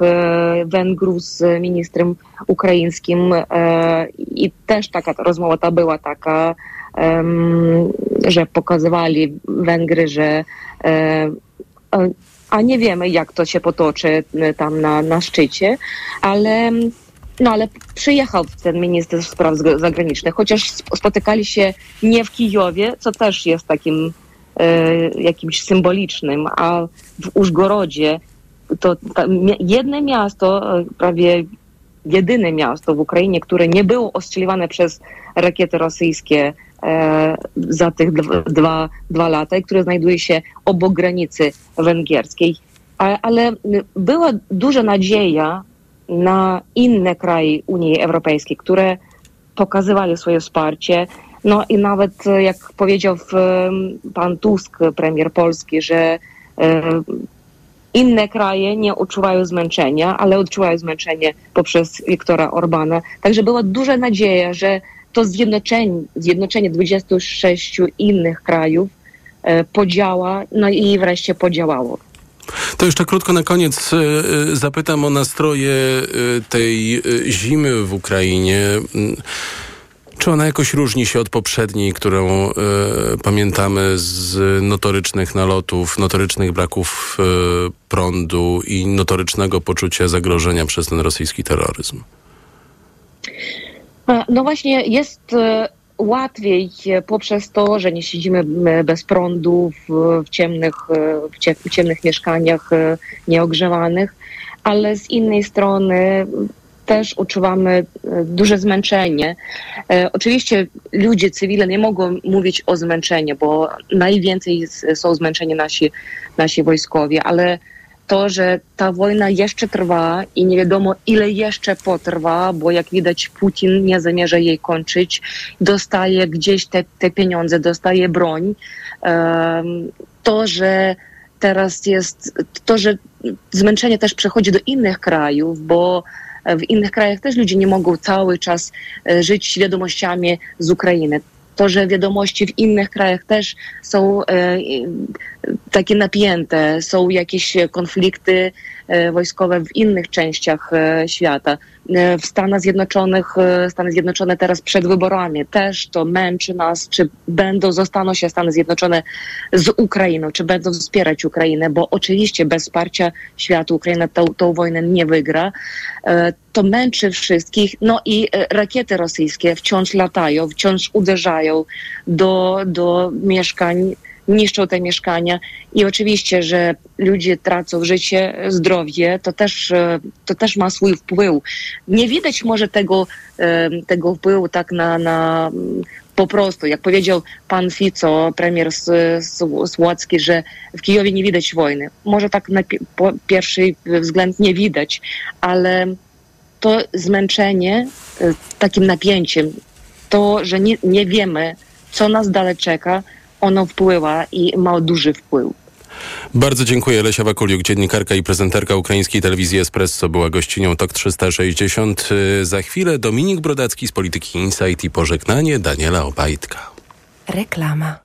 Speaker 36: Węgrów z ministrem ukraińskim i też taka rozmowa ta była taka, że pokazywali Węgry, że a nie wiemy, jak to się potoczy tam na, na szczycie, ale, no, ale przyjechał ten minister spraw zagranicznych, chociaż spotykali się nie w Kijowie, co też jest takim e, jakimś symbolicznym, a w Użgorodzie to jedno miasto, prawie jedyne miasto w Ukrainie, które nie było ostrzeliwane przez rakiety rosyjskie za tych dwa, dwa lata, które znajduje się obok granicy węgierskiej. Ale była duża nadzieja na inne kraje Unii Europejskiej, które pokazywali swoje wsparcie. No i nawet, jak powiedział pan Tusk, premier Polski, że inne kraje nie odczuwają zmęczenia, ale odczuwają zmęczenie poprzez Wiktora Orbana. Także była duża nadzieja, że to zjednoczenie, zjednoczenie 26 innych krajów podziała, no i wreszcie podziałało.
Speaker 5: To jeszcze krótko na koniec zapytam o nastroje tej zimy w Ukrainie. Czy ona jakoś różni się od poprzedniej, którą pamiętamy z notorycznych nalotów, notorycznych braków prądu i notorycznego poczucia zagrożenia przez ten rosyjski terroryzm?
Speaker 36: No właśnie jest łatwiej poprzez to, że nie siedzimy bez prądu w, w ciemnych, w ciemnych mieszkaniach nieogrzewanych, ale z innej strony też odczuwamy duże zmęczenie. Oczywiście ludzie cywilni nie mogą mówić o zmęczeniu, bo najwięcej są zmęczeni nasi, nasi wojskowi, ale to, że ta wojna jeszcze trwa i nie wiadomo ile jeszcze potrwa, bo jak widać Putin nie zamierza jej kończyć, dostaje gdzieś te, te pieniądze, dostaje broń. To, że teraz jest, to, że zmęczenie też przechodzi do innych krajów, bo w innych krajach też ludzie nie mogą cały czas żyć wiadomościami z Ukrainy. To, że wiadomości w innych krajach też są e, takie napięte, są jakieś konflikty wojskowe w innych częściach e, świata. W Stanach Zjednoczonych, Stany Zjednoczone teraz przed wyborami też to męczy nas, czy będą, zostaną się Stany Zjednoczone z Ukrainą, czy będą wspierać Ukrainę, bo oczywiście bez wsparcia świata Ukraina tą, tą wojnę nie wygra. To męczy wszystkich. No i rakiety rosyjskie wciąż latają, wciąż uderzają do, do mieszkań niszczą te mieszkania i oczywiście, że ludzie tracą życie, zdrowie, to też, e, to też ma swój wpływ. Nie widać może tego, e, tego wpływu tak na, na po prostu, jak powiedział pan Fico, premier Słocki, że w Kijowie nie widać wojny. Może tak na pierwszy wzgląd nie widać, ale to zmęczenie e, takim napięciem, to, że nie, nie wiemy, co nas dalej czeka, ono wpływa i ma duży wpływ.
Speaker 5: Bardzo dziękuję. Lesia Wakuliuk, dziennikarka i prezenterka ukraińskiej telewizji Espresso była gościnią TOK 360. Za chwilę Dominik Brodacki z Polityki Insight i pożegnanie Daniela Obajtka.
Speaker 37: Reklama.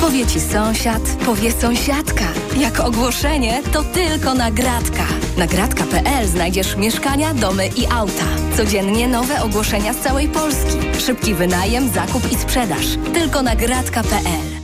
Speaker 37: Powie ci sąsiad, powie sąsiadka. Jak ogłoszenie, to tylko nagradka. Nagradka.pl znajdziesz mieszkania, domy i auta. Codziennie nowe ogłoszenia z całej Polski. Szybki wynajem, zakup i sprzedaż. Tylko nagradka.pl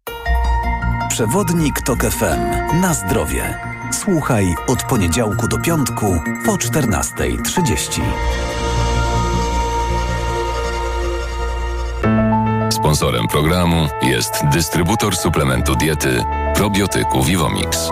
Speaker 6: Przewodnik TOK FM. Na zdrowie. Słuchaj od poniedziałku do piątku po 14.30.
Speaker 38: Sponsorem programu jest dystrybutor suplementu diety probiotyku Vivomix.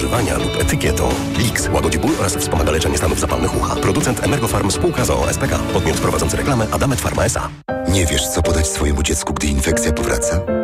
Speaker 39: lub etykietą. Lix łagodzi ból oraz wspomaga leczenie stanów zapalnych ucha. Producent Emergofarm spółka z OSPK. Podmiot prowadzący reklamę Adamet Pharma S.A. Nie wiesz, co podać swojemu dziecku, gdy infekcja powraca?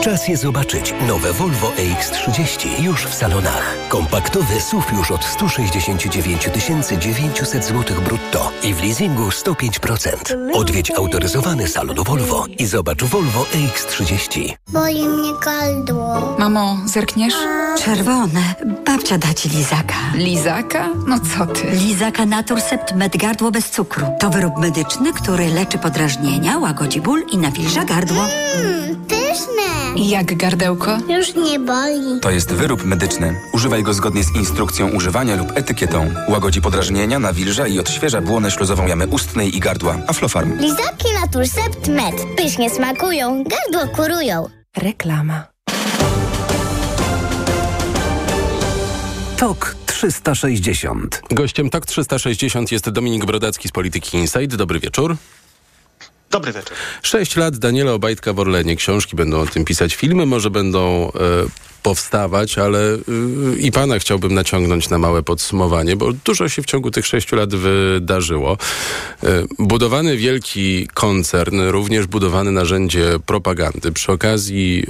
Speaker 40: Czas je zobaczyć. Nowe Volvo EX30 już w salonach. Kompaktowy SUV już od 169 900 zł brutto i w leasingu 105%. Odwiedź autoryzowany salon Volvo i zobacz Volvo EX30.
Speaker 41: Boli mnie gardło.
Speaker 42: Mamo, zerkniesz?
Speaker 41: Czerwone. Babcia da ci lizaka.
Speaker 42: Lizaka? No co ty?
Speaker 41: Lizaka Naturcept Med Gardło bez cukru. To wyrób medyczny, który leczy podrażnienia, łagodzi ból i nawilża gardło. Mmm, pyszne.
Speaker 42: Jak gardełko?
Speaker 41: Już nie boli.
Speaker 43: To jest wyrób medyczny. Używaj go zgodnie z instrukcją używania lub etykietą. Łagodzi podrażnienia, nawilża i odświeża błonę śluzową jamy ustnej i gardła. Aflofarm.
Speaker 41: Lizaki Naturcept Med. Pysznie smakują, gardło kurują.
Speaker 44: Reklama.
Speaker 6: TOK 360.
Speaker 5: Gościem TOK 360 jest Dominik Brodacki z Polityki Insight. Dobry wieczór.
Speaker 45: Dobry wieczór.
Speaker 5: Sześć lat Daniela Obajtka w Orlenie. Książki będą o tym pisać, filmy może będą e, powstawać, ale y, i pana chciałbym naciągnąć na małe podsumowanie, bo dużo się w ciągu tych sześciu lat wydarzyło. Y, budowany wielki koncern, również budowany narzędzie propagandy. Przy okazji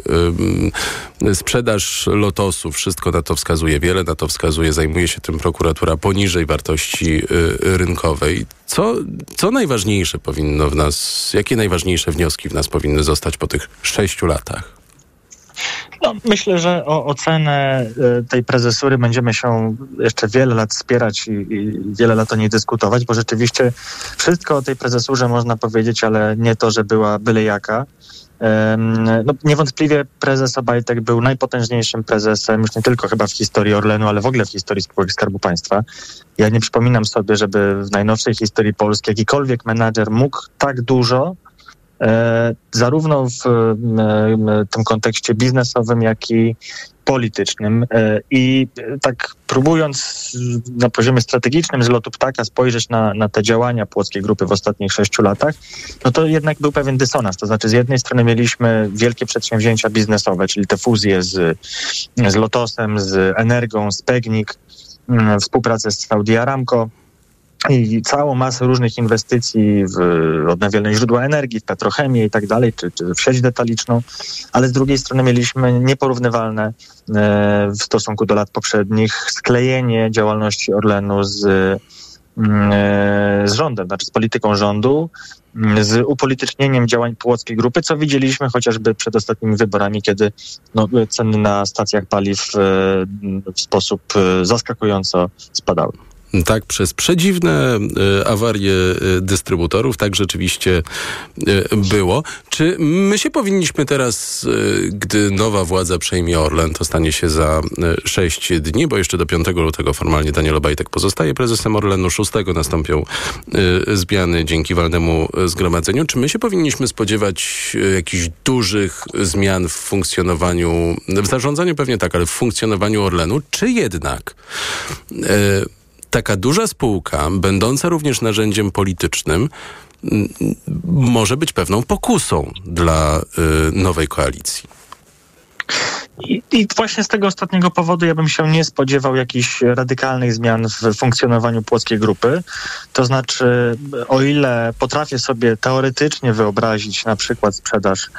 Speaker 5: y, sprzedaż lotosu, wszystko na to wskazuje, wiele na to wskazuje, zajmuje się tym prokuratura poniżej wartości rynkowej. Co, co najważniejsze powinno w nas, jakie najważniejsze wnioski w nas powinny zostać po tych sześciu latach?
Speaker 46: No, myślę, że o ocenę e, tej prezesury będziemy się jeszcze wiele lat spierać i, i, wiele lat o niej dyskutować, bo rzeczywiście wszystko o tej prezesurze można powiedzieć, ale nie to, że była byle jaka. No, niewątpliwie prezes Obajtek był najpotężniejszym prezesem, już nie tylko chyba w historii Orlenu, ale w ogóle w historii spółek Skarbu Państwa. Ja nie przypominam sobie, żeby w najnowszej historii Polski jakikolwiek menadżer mógł tak dużo zarówno w tym kontekście biznesowym, jak i politycznym. E, I tak próbując na poziomie strategicznym z lotu ptaka spojrzeć na, na te działania płockiej grupy w ostatnich sześciu latach, no to jednak był pewien dysonans. To znaczy z jednej strony mieliśmy wielkie przedsięwzięcia biznesowe, czyli te fuzje z, z Lotosem, z Energią, z Pegnik, współpracę z Saudi Aramco, i całą masę różnych inwestycji w odnawialne źródła energii, w petrochemię i tak dalej, czy, czy w sieć detaliczną, ale z drugiej strony mieliśmy nieporównywalne e, w stosunku do lat poprzednich sklejenie działalności Orlenu z, mm, e, z rządem, znaczy z polityką rządu, mm, z upolitycznieniem działań Płockiej Grupy, co widzieliśmy chociażby przed ostatnimi wyborami, kiedy no, ceny na stacjach paliw e, w sposób zaskakująco spadały.
Speaker 5: Tak, przez przedziwne y, awarie y, dystrybutorów tak rzeczywiście y, było. Czy my się powinniśmy teraz, gdy nowa władza przejmie Orlen, to stanie się za sześć dni, bo jeszcze do 5 lutego formalnie Daniel Obajtek pozostaje prezesem Orlenu, 6 nastąpią zmiany dzięki walnemu zgromadzeniu. Czy my się powinniśmy spodziewać jakichś dużych zmian w funkcjonowaniu, w zarządzaniu pewnie tak, ale w funkcjonowaniu Orlenu, czy jednak taka duża spółka, będąca również narzędziem politycznym, może być pewną pokusą dla y, nowej koalicji.
Speaker 46: I, I, właśnie z tego ostatniego powodu ja bym się nie spodziewał jakichś radykalnych zmian w funkcjonowaniu płockiej grupy. To znaczy, o ile potrafię sobie teoretycznie wyobrazić na przykład sprzedaż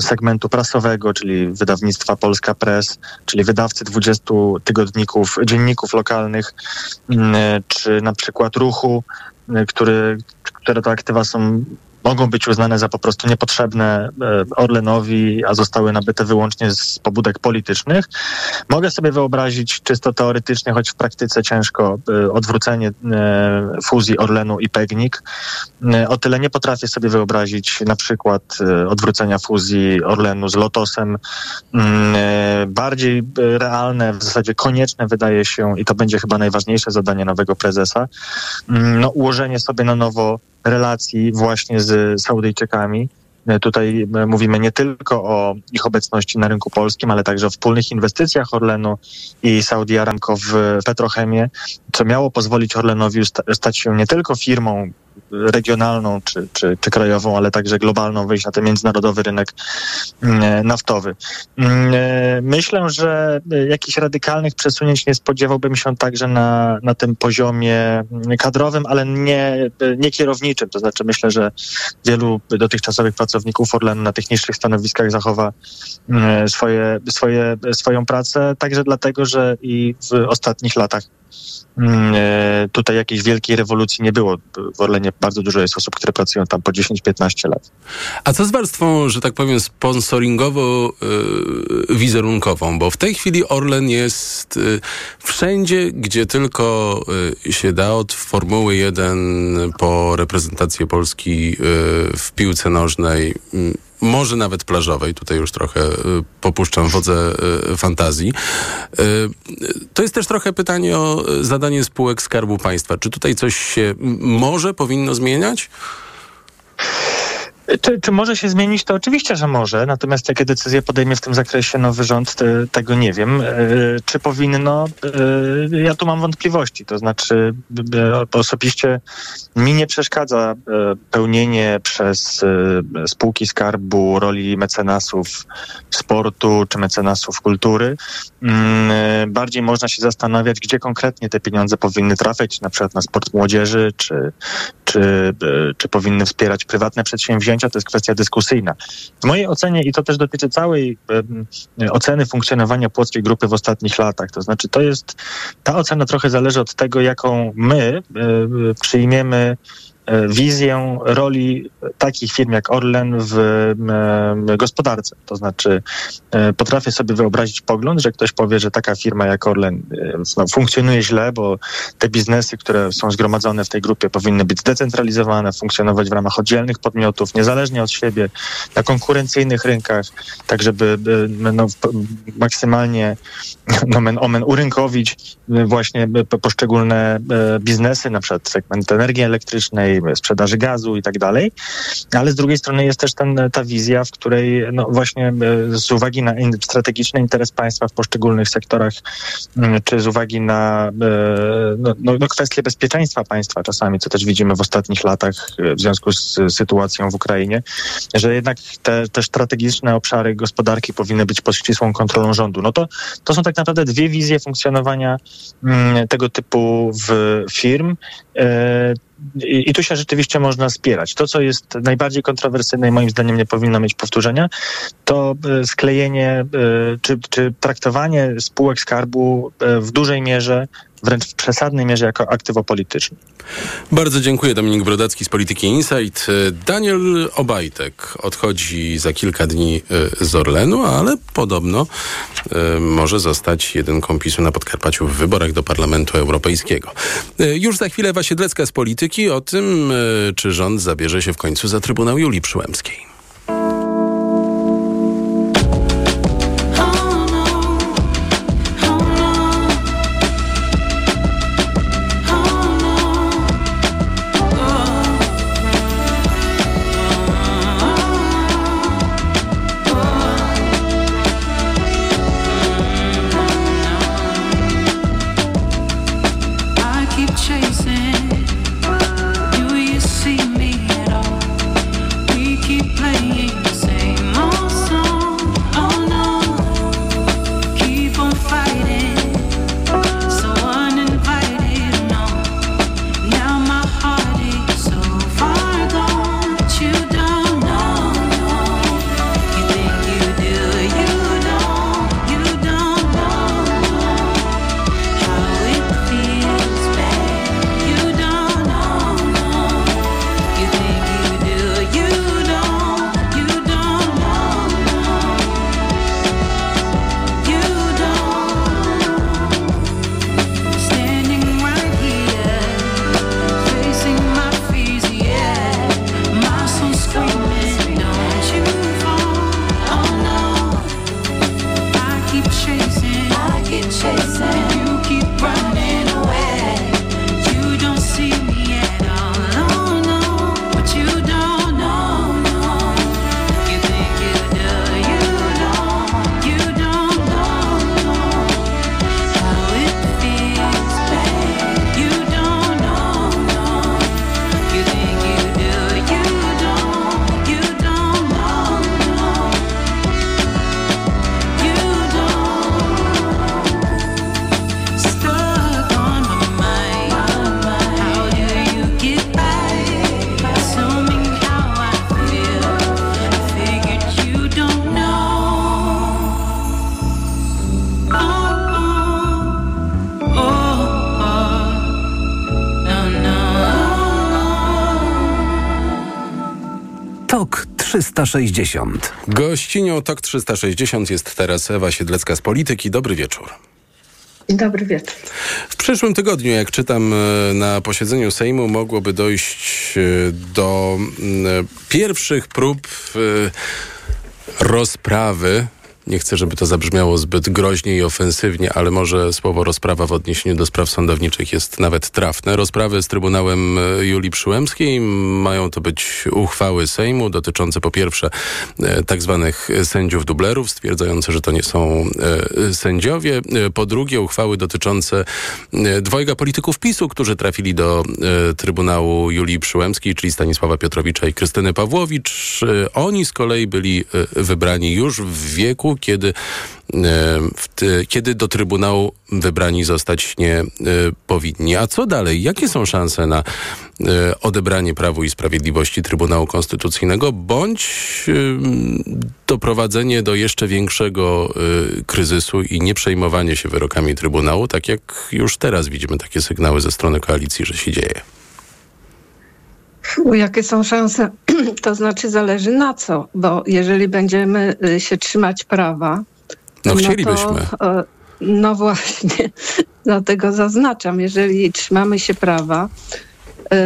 Speaker 46: segmentu prasowego, czyli wydawnictwa Polska Press, czyli wydawcy 20 tygodników, dzienników lokalnych, czy na przykład ruchu, który, które to aktywa są mogą być uznane za po prostu niepotrzebne e, Orlenowi, a zostały nabyte wyłącznie z pobudek politycznych. Mogę sobie wyobrazić czysto teoretycznie, choć w praktyce ciężko, e, odwrócenie e, fuzji Orlenu i Pegnik. O tyle nie potrafię sobie wyobrazić na przykład odwrócenia fuzji Orlenu z Lotosem. Mm, bardziej realne, w zasadzie konieczne wydaje się, i to będzie chyba najważniejsze zadanie nowego prezesa, mm, no, ułożenie sobie na nowo relacji właśnie z Saudyjczykami. E, tutaj e, mówimy nie tylko o ich obecności na rynku polskim, ale także o wspólnych inwestycjach Orlenu i Saudi Aramco w petrochemię, co miało pozwolić Orlenowi stać się nie tylko firmą regionalną czy, czy, czy krajową, ale także globalną, wyjść na ten międzynarodowy rynek mm, naftowy. Mm, e, myślę, że jakichś radykalnych przesunięć nie spodziewałbym się także na, na tym poziomie kadrowym, ale nie, nie kierowniczym. To znaczy myślę, że wielu dotychczasowych pracowników Orlenu na tych niższych stanowiskach zachowa mm, swoje, swoje, swoją pracę, także dlatego, że i w ostatnich latach Mm, e, tutaj jakiejś wielkiej rewolucji nie było. W Orlenie bardzo dużo jest osób, które pracują tam po 10-15 lat.
Speaker 5: A co z warstwą, że tak powiem, sponsoringowo-wizerunkową? E, Bo w tej chwili Orlen jest e, wszędzie, gdzie tylko się da, od Formuły 1 po reprezentację Polski w piłce nożnej może nawet plażowej, tutaj już trochę y, popuszczam wodze y, fantazji. Y, to jest też trochę pytanie o zadanie spółek Skarbu Państwa. Czy tutaj coś się może, powinno zmieniać?
Speaker 46: Czy, czy może się zmienić? To oczywiście, że może. Natomiast jakie decyzje podejmie w tym zakresie nowy rząd, tego nie wiem. Czy powinno? Ja tu mam wątpliwości. To znaczy, osobiście mi nie przeszkadza pełnienie przez spółki skarbu roli mecenasów sportu czy mecenasów kultury. Mm, bardziej można się zastanawiać, gdzie konkretnie te pieniądze powinny trafiać, na przykład na sport młodzieży, czy, czy, czy powinny wspierać prywatne przedsięwzięcia. To jest kwestia dyskusyjna. W mojej ocenie, i to też dotyczy całej oceny funkcjonowania Płockiej Grupy w ostatnich latach, to znaczy to jest, ta ocena trochę zależy od tego, jaką my przyjmiemy wizję roli takich firm jak Orlen w gospodarce. To znaczy, e, potrafię sobie wyobrazić pogląd, że ktoś powie, że taka firma jak Orlen e, no, funkcjonuje źle, bo te biznesy, które są zgromadzone w tej grupie, powinny być zdecentralizowane, funkcjonować w ramach oddzielnych podmiotów, niezależnie od siebie, na konkurencyjnych rynkach, tak żeby no, maksymalnie nomen omen urynkowić właśnie poszczególne biznesy, na przykład segment energii elektrycznej, sprzedaży gazu i tak dalej. Ale z drugiej strony jest też ten, ta wizja, w której no właśnie e, z uwagi na strategiczny interes państwa w poszczególnych sektorach, mm, czy z uwagi na e, no, no, no kwestie bezpieczeństwa państwa czasami, co też widzimy w ostatnich latach e, w związku z sytuacją w Ukrainie, że jednak te, te strategiczne obszary gospodarki powinny być pod ścisłą kontrolą rządu. No to, to są tak naprawdę dwie wizje funkcjonowania mm, tego typu w firm. I, I, tu się rzeczywiście można spierać. To, co jest najbardziej kontrowersyjne i moim zdaniem nie powinno mieć powtórzenia, to e, sklejenie e, czy, czy traktowanie spółek skarbu e, w dużej mierze wręcz w przesadnej mierze jako aktywo polityczne.
Speaker 47: Bardzo dziękuję. Dominik Brodacki z Polityki Insight. Daniel Obajtek odchodzi za kilka dni e, z Orlenu, ale podobno e, może zostać jedynką PiSu na Podkarpaciu w wyborach do Parlamentu Europejskiego. E, już za chwilę Wasiedlecka z Polityki o tym, czy rząd zabierze się w końcu za Trybunał Julii Przyłębskiej.
Speaker 6: 360.
Speaker 47: Gościnią TOK 360 jest teraz Ewa Siedlecka z Polityki. Dobry wieczór.
Speaker 48: Dobry wieczór.
Speaker 47: W przyszłym tygodniu, jak czytam e, na posiedzeniu Sejmu, mogłoby dojść e, do pierwszych prób e, rozprawy
Speaker 5: nie chcę, żeby to zabrzmiało zbyt groźnie i ofensywnie, ale może słowo rozprawa w odniesieniu do spraw sądowniczych jest nawet trafne. Rozprawy z Trybunałem e, Julii Przyłębskiej mają to być uchwały Sejmu dotyczące po pierwsze e, tak zwanych sędziów dublerów, stwierdzające, że to nie są e, sędziowie. Po drugie uchwały dotyczące dwojga polityków PiSu, którzy trafili do Trybunału Julii Przyłębskiej, czyli Stanisława Piotrowicza i Krystyny Pawłowicz. Oni z kolei byli wybrani już w wieku, kiedy, e, ty, kiedy do Trybunału wybrani zostać nie e, powinni. A co dalej? Jakie są szanse na e, odebranie Prawu i Sprawiedliwości Trybunału Konstytucyjnego, bądź doprowadzenie do jeszcze większego kryzysu i nie przejmowanie się wyrokami Trybunału, tak jak już teraz widzimy takie sygnały ze strony koalicji, że się dzieje?
Speaker 48: Jakie są szanse? To znaczy zależy na co, bo jeżeli będziemy y, się trzymać prawa,
Speaker 5: No
Speaker 48: to,
Speaker 5: chcielibyśmy.
Speaker 48: e, no właśnie, dlatego zaznaczam, jeżeli trzymamy się prawa,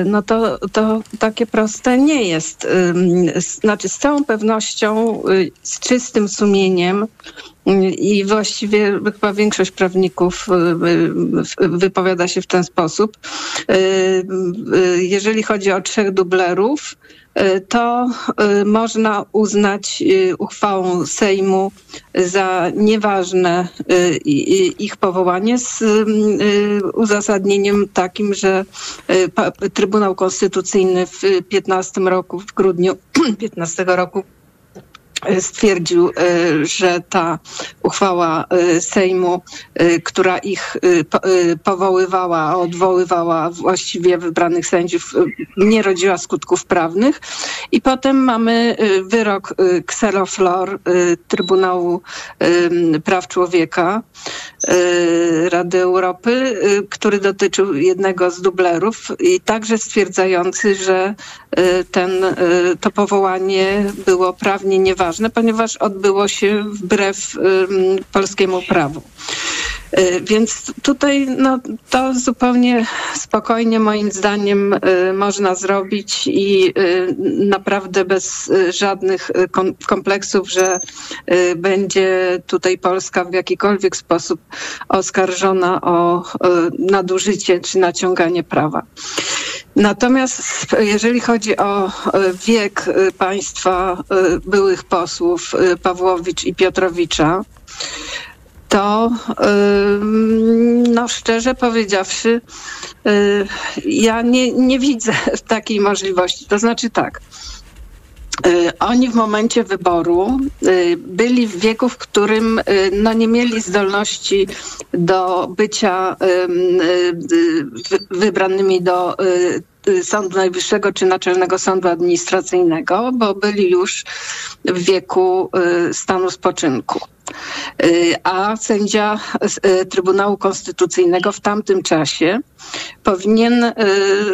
Speaker 48: no to, to takie proste nie jest. S- Znaczy z całą pewnością, y, z czystym sumieniem y, i właściwie chyba większość prawników y, y, wypowiada się w ten sposób. Y, y, Jeżeli chodzi o trzech dublerów, y, to y, można uznać y, uchwałą Sejmu za nieważne ich powołanie z uzasadnieniem takim, że Trybunał Konstytucyjny w 15 roku, w grudniu 15 roku stwierdził, y, że ta uchwała y, Sejmu, która ich po- powoływała, odwoływała właściwie wybranych sędziów, nie rodziła skutków prawnych. I potem mamy wyrok Xeroflor y, Trybunału Praw Człowieka Rady Europy, który dotyczył jednego z dublerów i także stwierdzający, że ten, to powołanie było prawnie nieważne, ponieważ odbyło się wbrew polskiemu prawu. Y, Więc tutaj no, to zupełnie spokojnie moim zdaniem y, można zrobić i y, naprawdę bez żadnych kom- kompleksów, że będzie tutaj Polska w jakikolwiek sposób oskarżona o nadużycie czy naciąganie prawa. Natomiast jeżeli chodzi o wiek państwa byłych posłów Pawłowicz i Piotrowicza, to no szczerze powiedziawszy, y, ja nie, nie widzę takiej możliwości. To znaczy tak. y, Oni w momencie wyboru y, byli w wieku, w którym no, nie mieli zdolności do bycia ym, wy- wybranymi do Sądu Najwyższego czy Naczelnego Sądu Administracyjnego, bo byli już w wieku stanu spoczynku. A sędzia y, Trybunału Konstytucyjnego w tamtym czasie powinien y,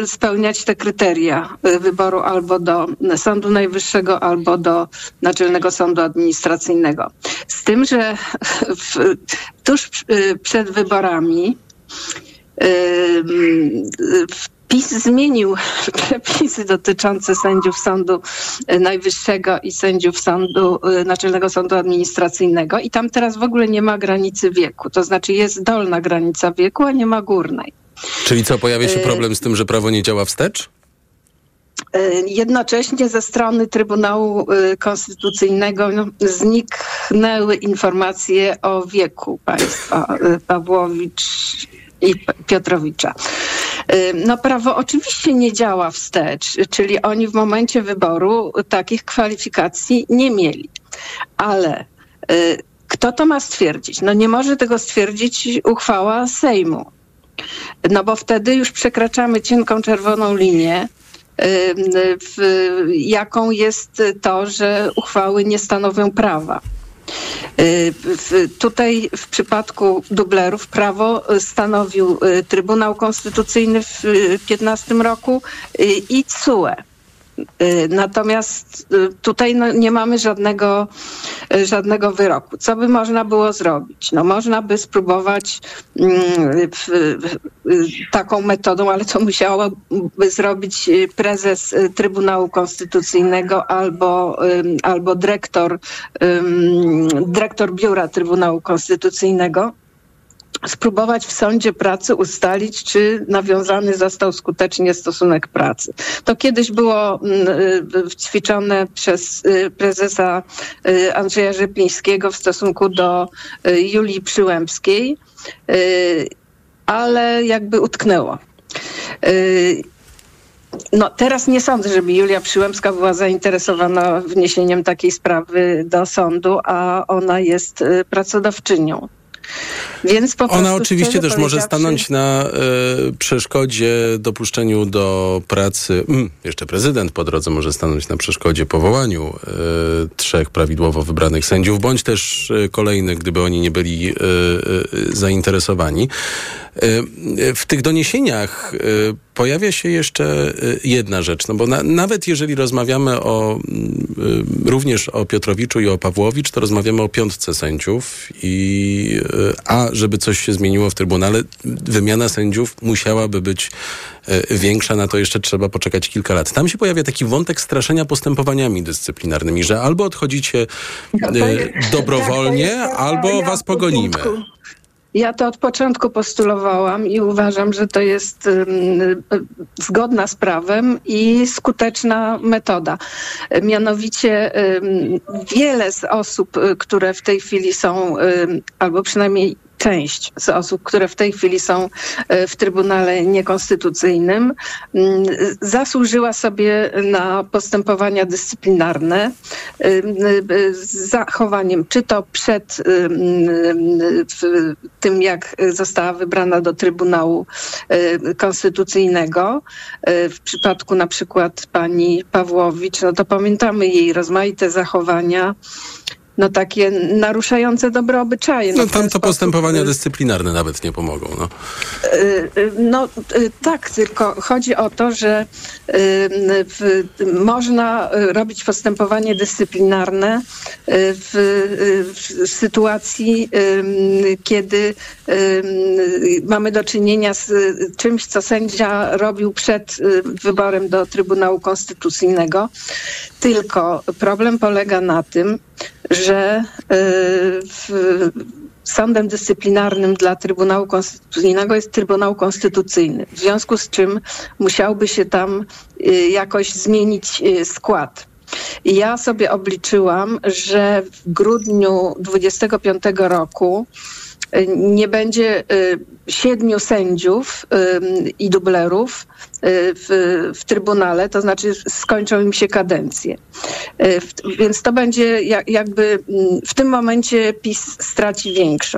Speaker 48: spełniać te kryteria y, wyboru albo do Sądu Najwyższego, albo do Naczelnego Sądu Administracyjnego. Z tym, że w, tuż przed wyborami Ym, PiS zmienił przepisy dotyczące sędziów Sądu Najwyższego i sędziów Sądu, Naczelnego Sądu Administracyjnego i tam teraz w ogóle nie ma granicy wieku. To znaczy jest dolna granica wieku, a nie ma górnej.
Speaker 5: Czyli co, pojawia się
Speaker 48: Y-
Speaker 5: problem z tym, że prawo nie działa wstecz?
Speaker 48: Jednocześnie ze strony Trybunału Konstytucyjnego no, zniknęły informacje o wieku państwa Pawłowicz i Piotrowicza. No prawo oczywiście nie działa wstecz, czyli oni w momencie wyboru takich kwalifikacji nie mieli. Ale y, kto to ma stwierdzić? No nie może tego stwierdzić uchwała Sejmu. No bo wtedy już przekraczamy cienką czerwoną linię, w, jaką jest to, że uchwały nie stanowią prawa. Y, tutaj w przypadku dublerów prawo stanowił y, Trybunał Konstytucyjny w 2015 roku y, i CUE. Y, Natomiast y, tutaj no, nie mamy żadnego, y, żadnego wyroku. Co by można było zrobić? No, można by spróbować mm, taką metodą, ale to musiałaby zrobić prezes Trybunału Konstytucyjnego albo, albo dyrektor, dyrektor Biura Trybunału Konstytucyjnego spróbować w sądzie pracy ustalić, czy nawiązany został skutecznie stosunek pracy. To kiedyś było mm, y, ćwiczone przez y, prezesa y, Andrzeja Rzeplińskiego w stosunku do Julii Przyłębskiej, ale jakby utknęło. No, teraz nie sądzę, żeby Julia Przyłębska była zainteresowana wniesieniem takiej sprawy do sądu, a ona jest pracodawczynią. Więc po
Speaker 5: Ona oczywiście też może stanąć na e, przeszkodzie dopuszczeniu do pracy. Mm, jeszcze prezydent po drodze może stanąć na przeszkodzie powołaniu e, trzech prawidłowo wybranych sędziów, bądź też e, kolejnych, gdyby oni nie byli zainteresowani. W tych doniesieniach pojawia się jeszcze e, jedna rzecz, no bo na, nawet jeżeli rozmawiamy o e, również o Piotrowiczu i o Pawłowicz, to rozmawiamy o piątce sędziów i e, a żeby coś się zmieniło w Trybunale, wymiana sędziów musiałaby być większa, na to jeszcze trzeba poczekać kilka lat. Tam się pojawia taki wątek straszenia postępowaniami dyscyplinarnymi, że albo odchodzicie
Speaker 48: No
Speaker 5: dobrowolnie,
Speaker 48: tak,
Speaker 5: albo was pogonimy.
Speaker 48: Ja to od początku postulowałam i uważam, że to jest y, zgodna z prawem i skuteczna metoda. Mianowicie wiele z osób, y, które w tej chwili są, albo przynajmniej część z osób, które w tej chwili są y, w Trybunale Niekonstytucyjnym, ym, zasłużyła sobie na postępowania dyscyplinarne ym, y, z zachowaniem, czy to przed tym, jak została wybrana do Trybunału Konstytucyjnego. W przypadku na przykład pani Pawłowicz, no to pamiętamy jej rozmaite zachowania, no takie naruszające dobre obyczaje.
Speaker 5: No
Speaker 48: ten
Speaker 5: tam to
Speaker 48: sposób,
Speaker 5: postępowania
Speaker 48: y,
Speaker 5: dyscyplinarne nawet nie pomogą. No.
Speaker 48: Y, y, No tak, tylko chodzi o to, że w, można robić postępowanie dyscyplinarne w, w sytuacji, kiedy mamy do czynienia z czymś, co sędzia robił przed wyborem do Trybunału Konstytucyjnego. Tylko problem polega na tym, że y, w, Sądem dyscyplinarnym dla Trybunału Konstytucyjnego jest Trybunał Konstytucyjny, w związku z czym musiałby się tam y, jakoś zmienić y, skład. Ja sobie obliczyłam, że w grudniu 25 roku nie będzie y, siedmiu sędziów y, i dublerów y, w, w Trybunale, to znaczy skończą im się kadencje. Więc to będzie jak- jakby mm, w tym momencie PiS straci większość.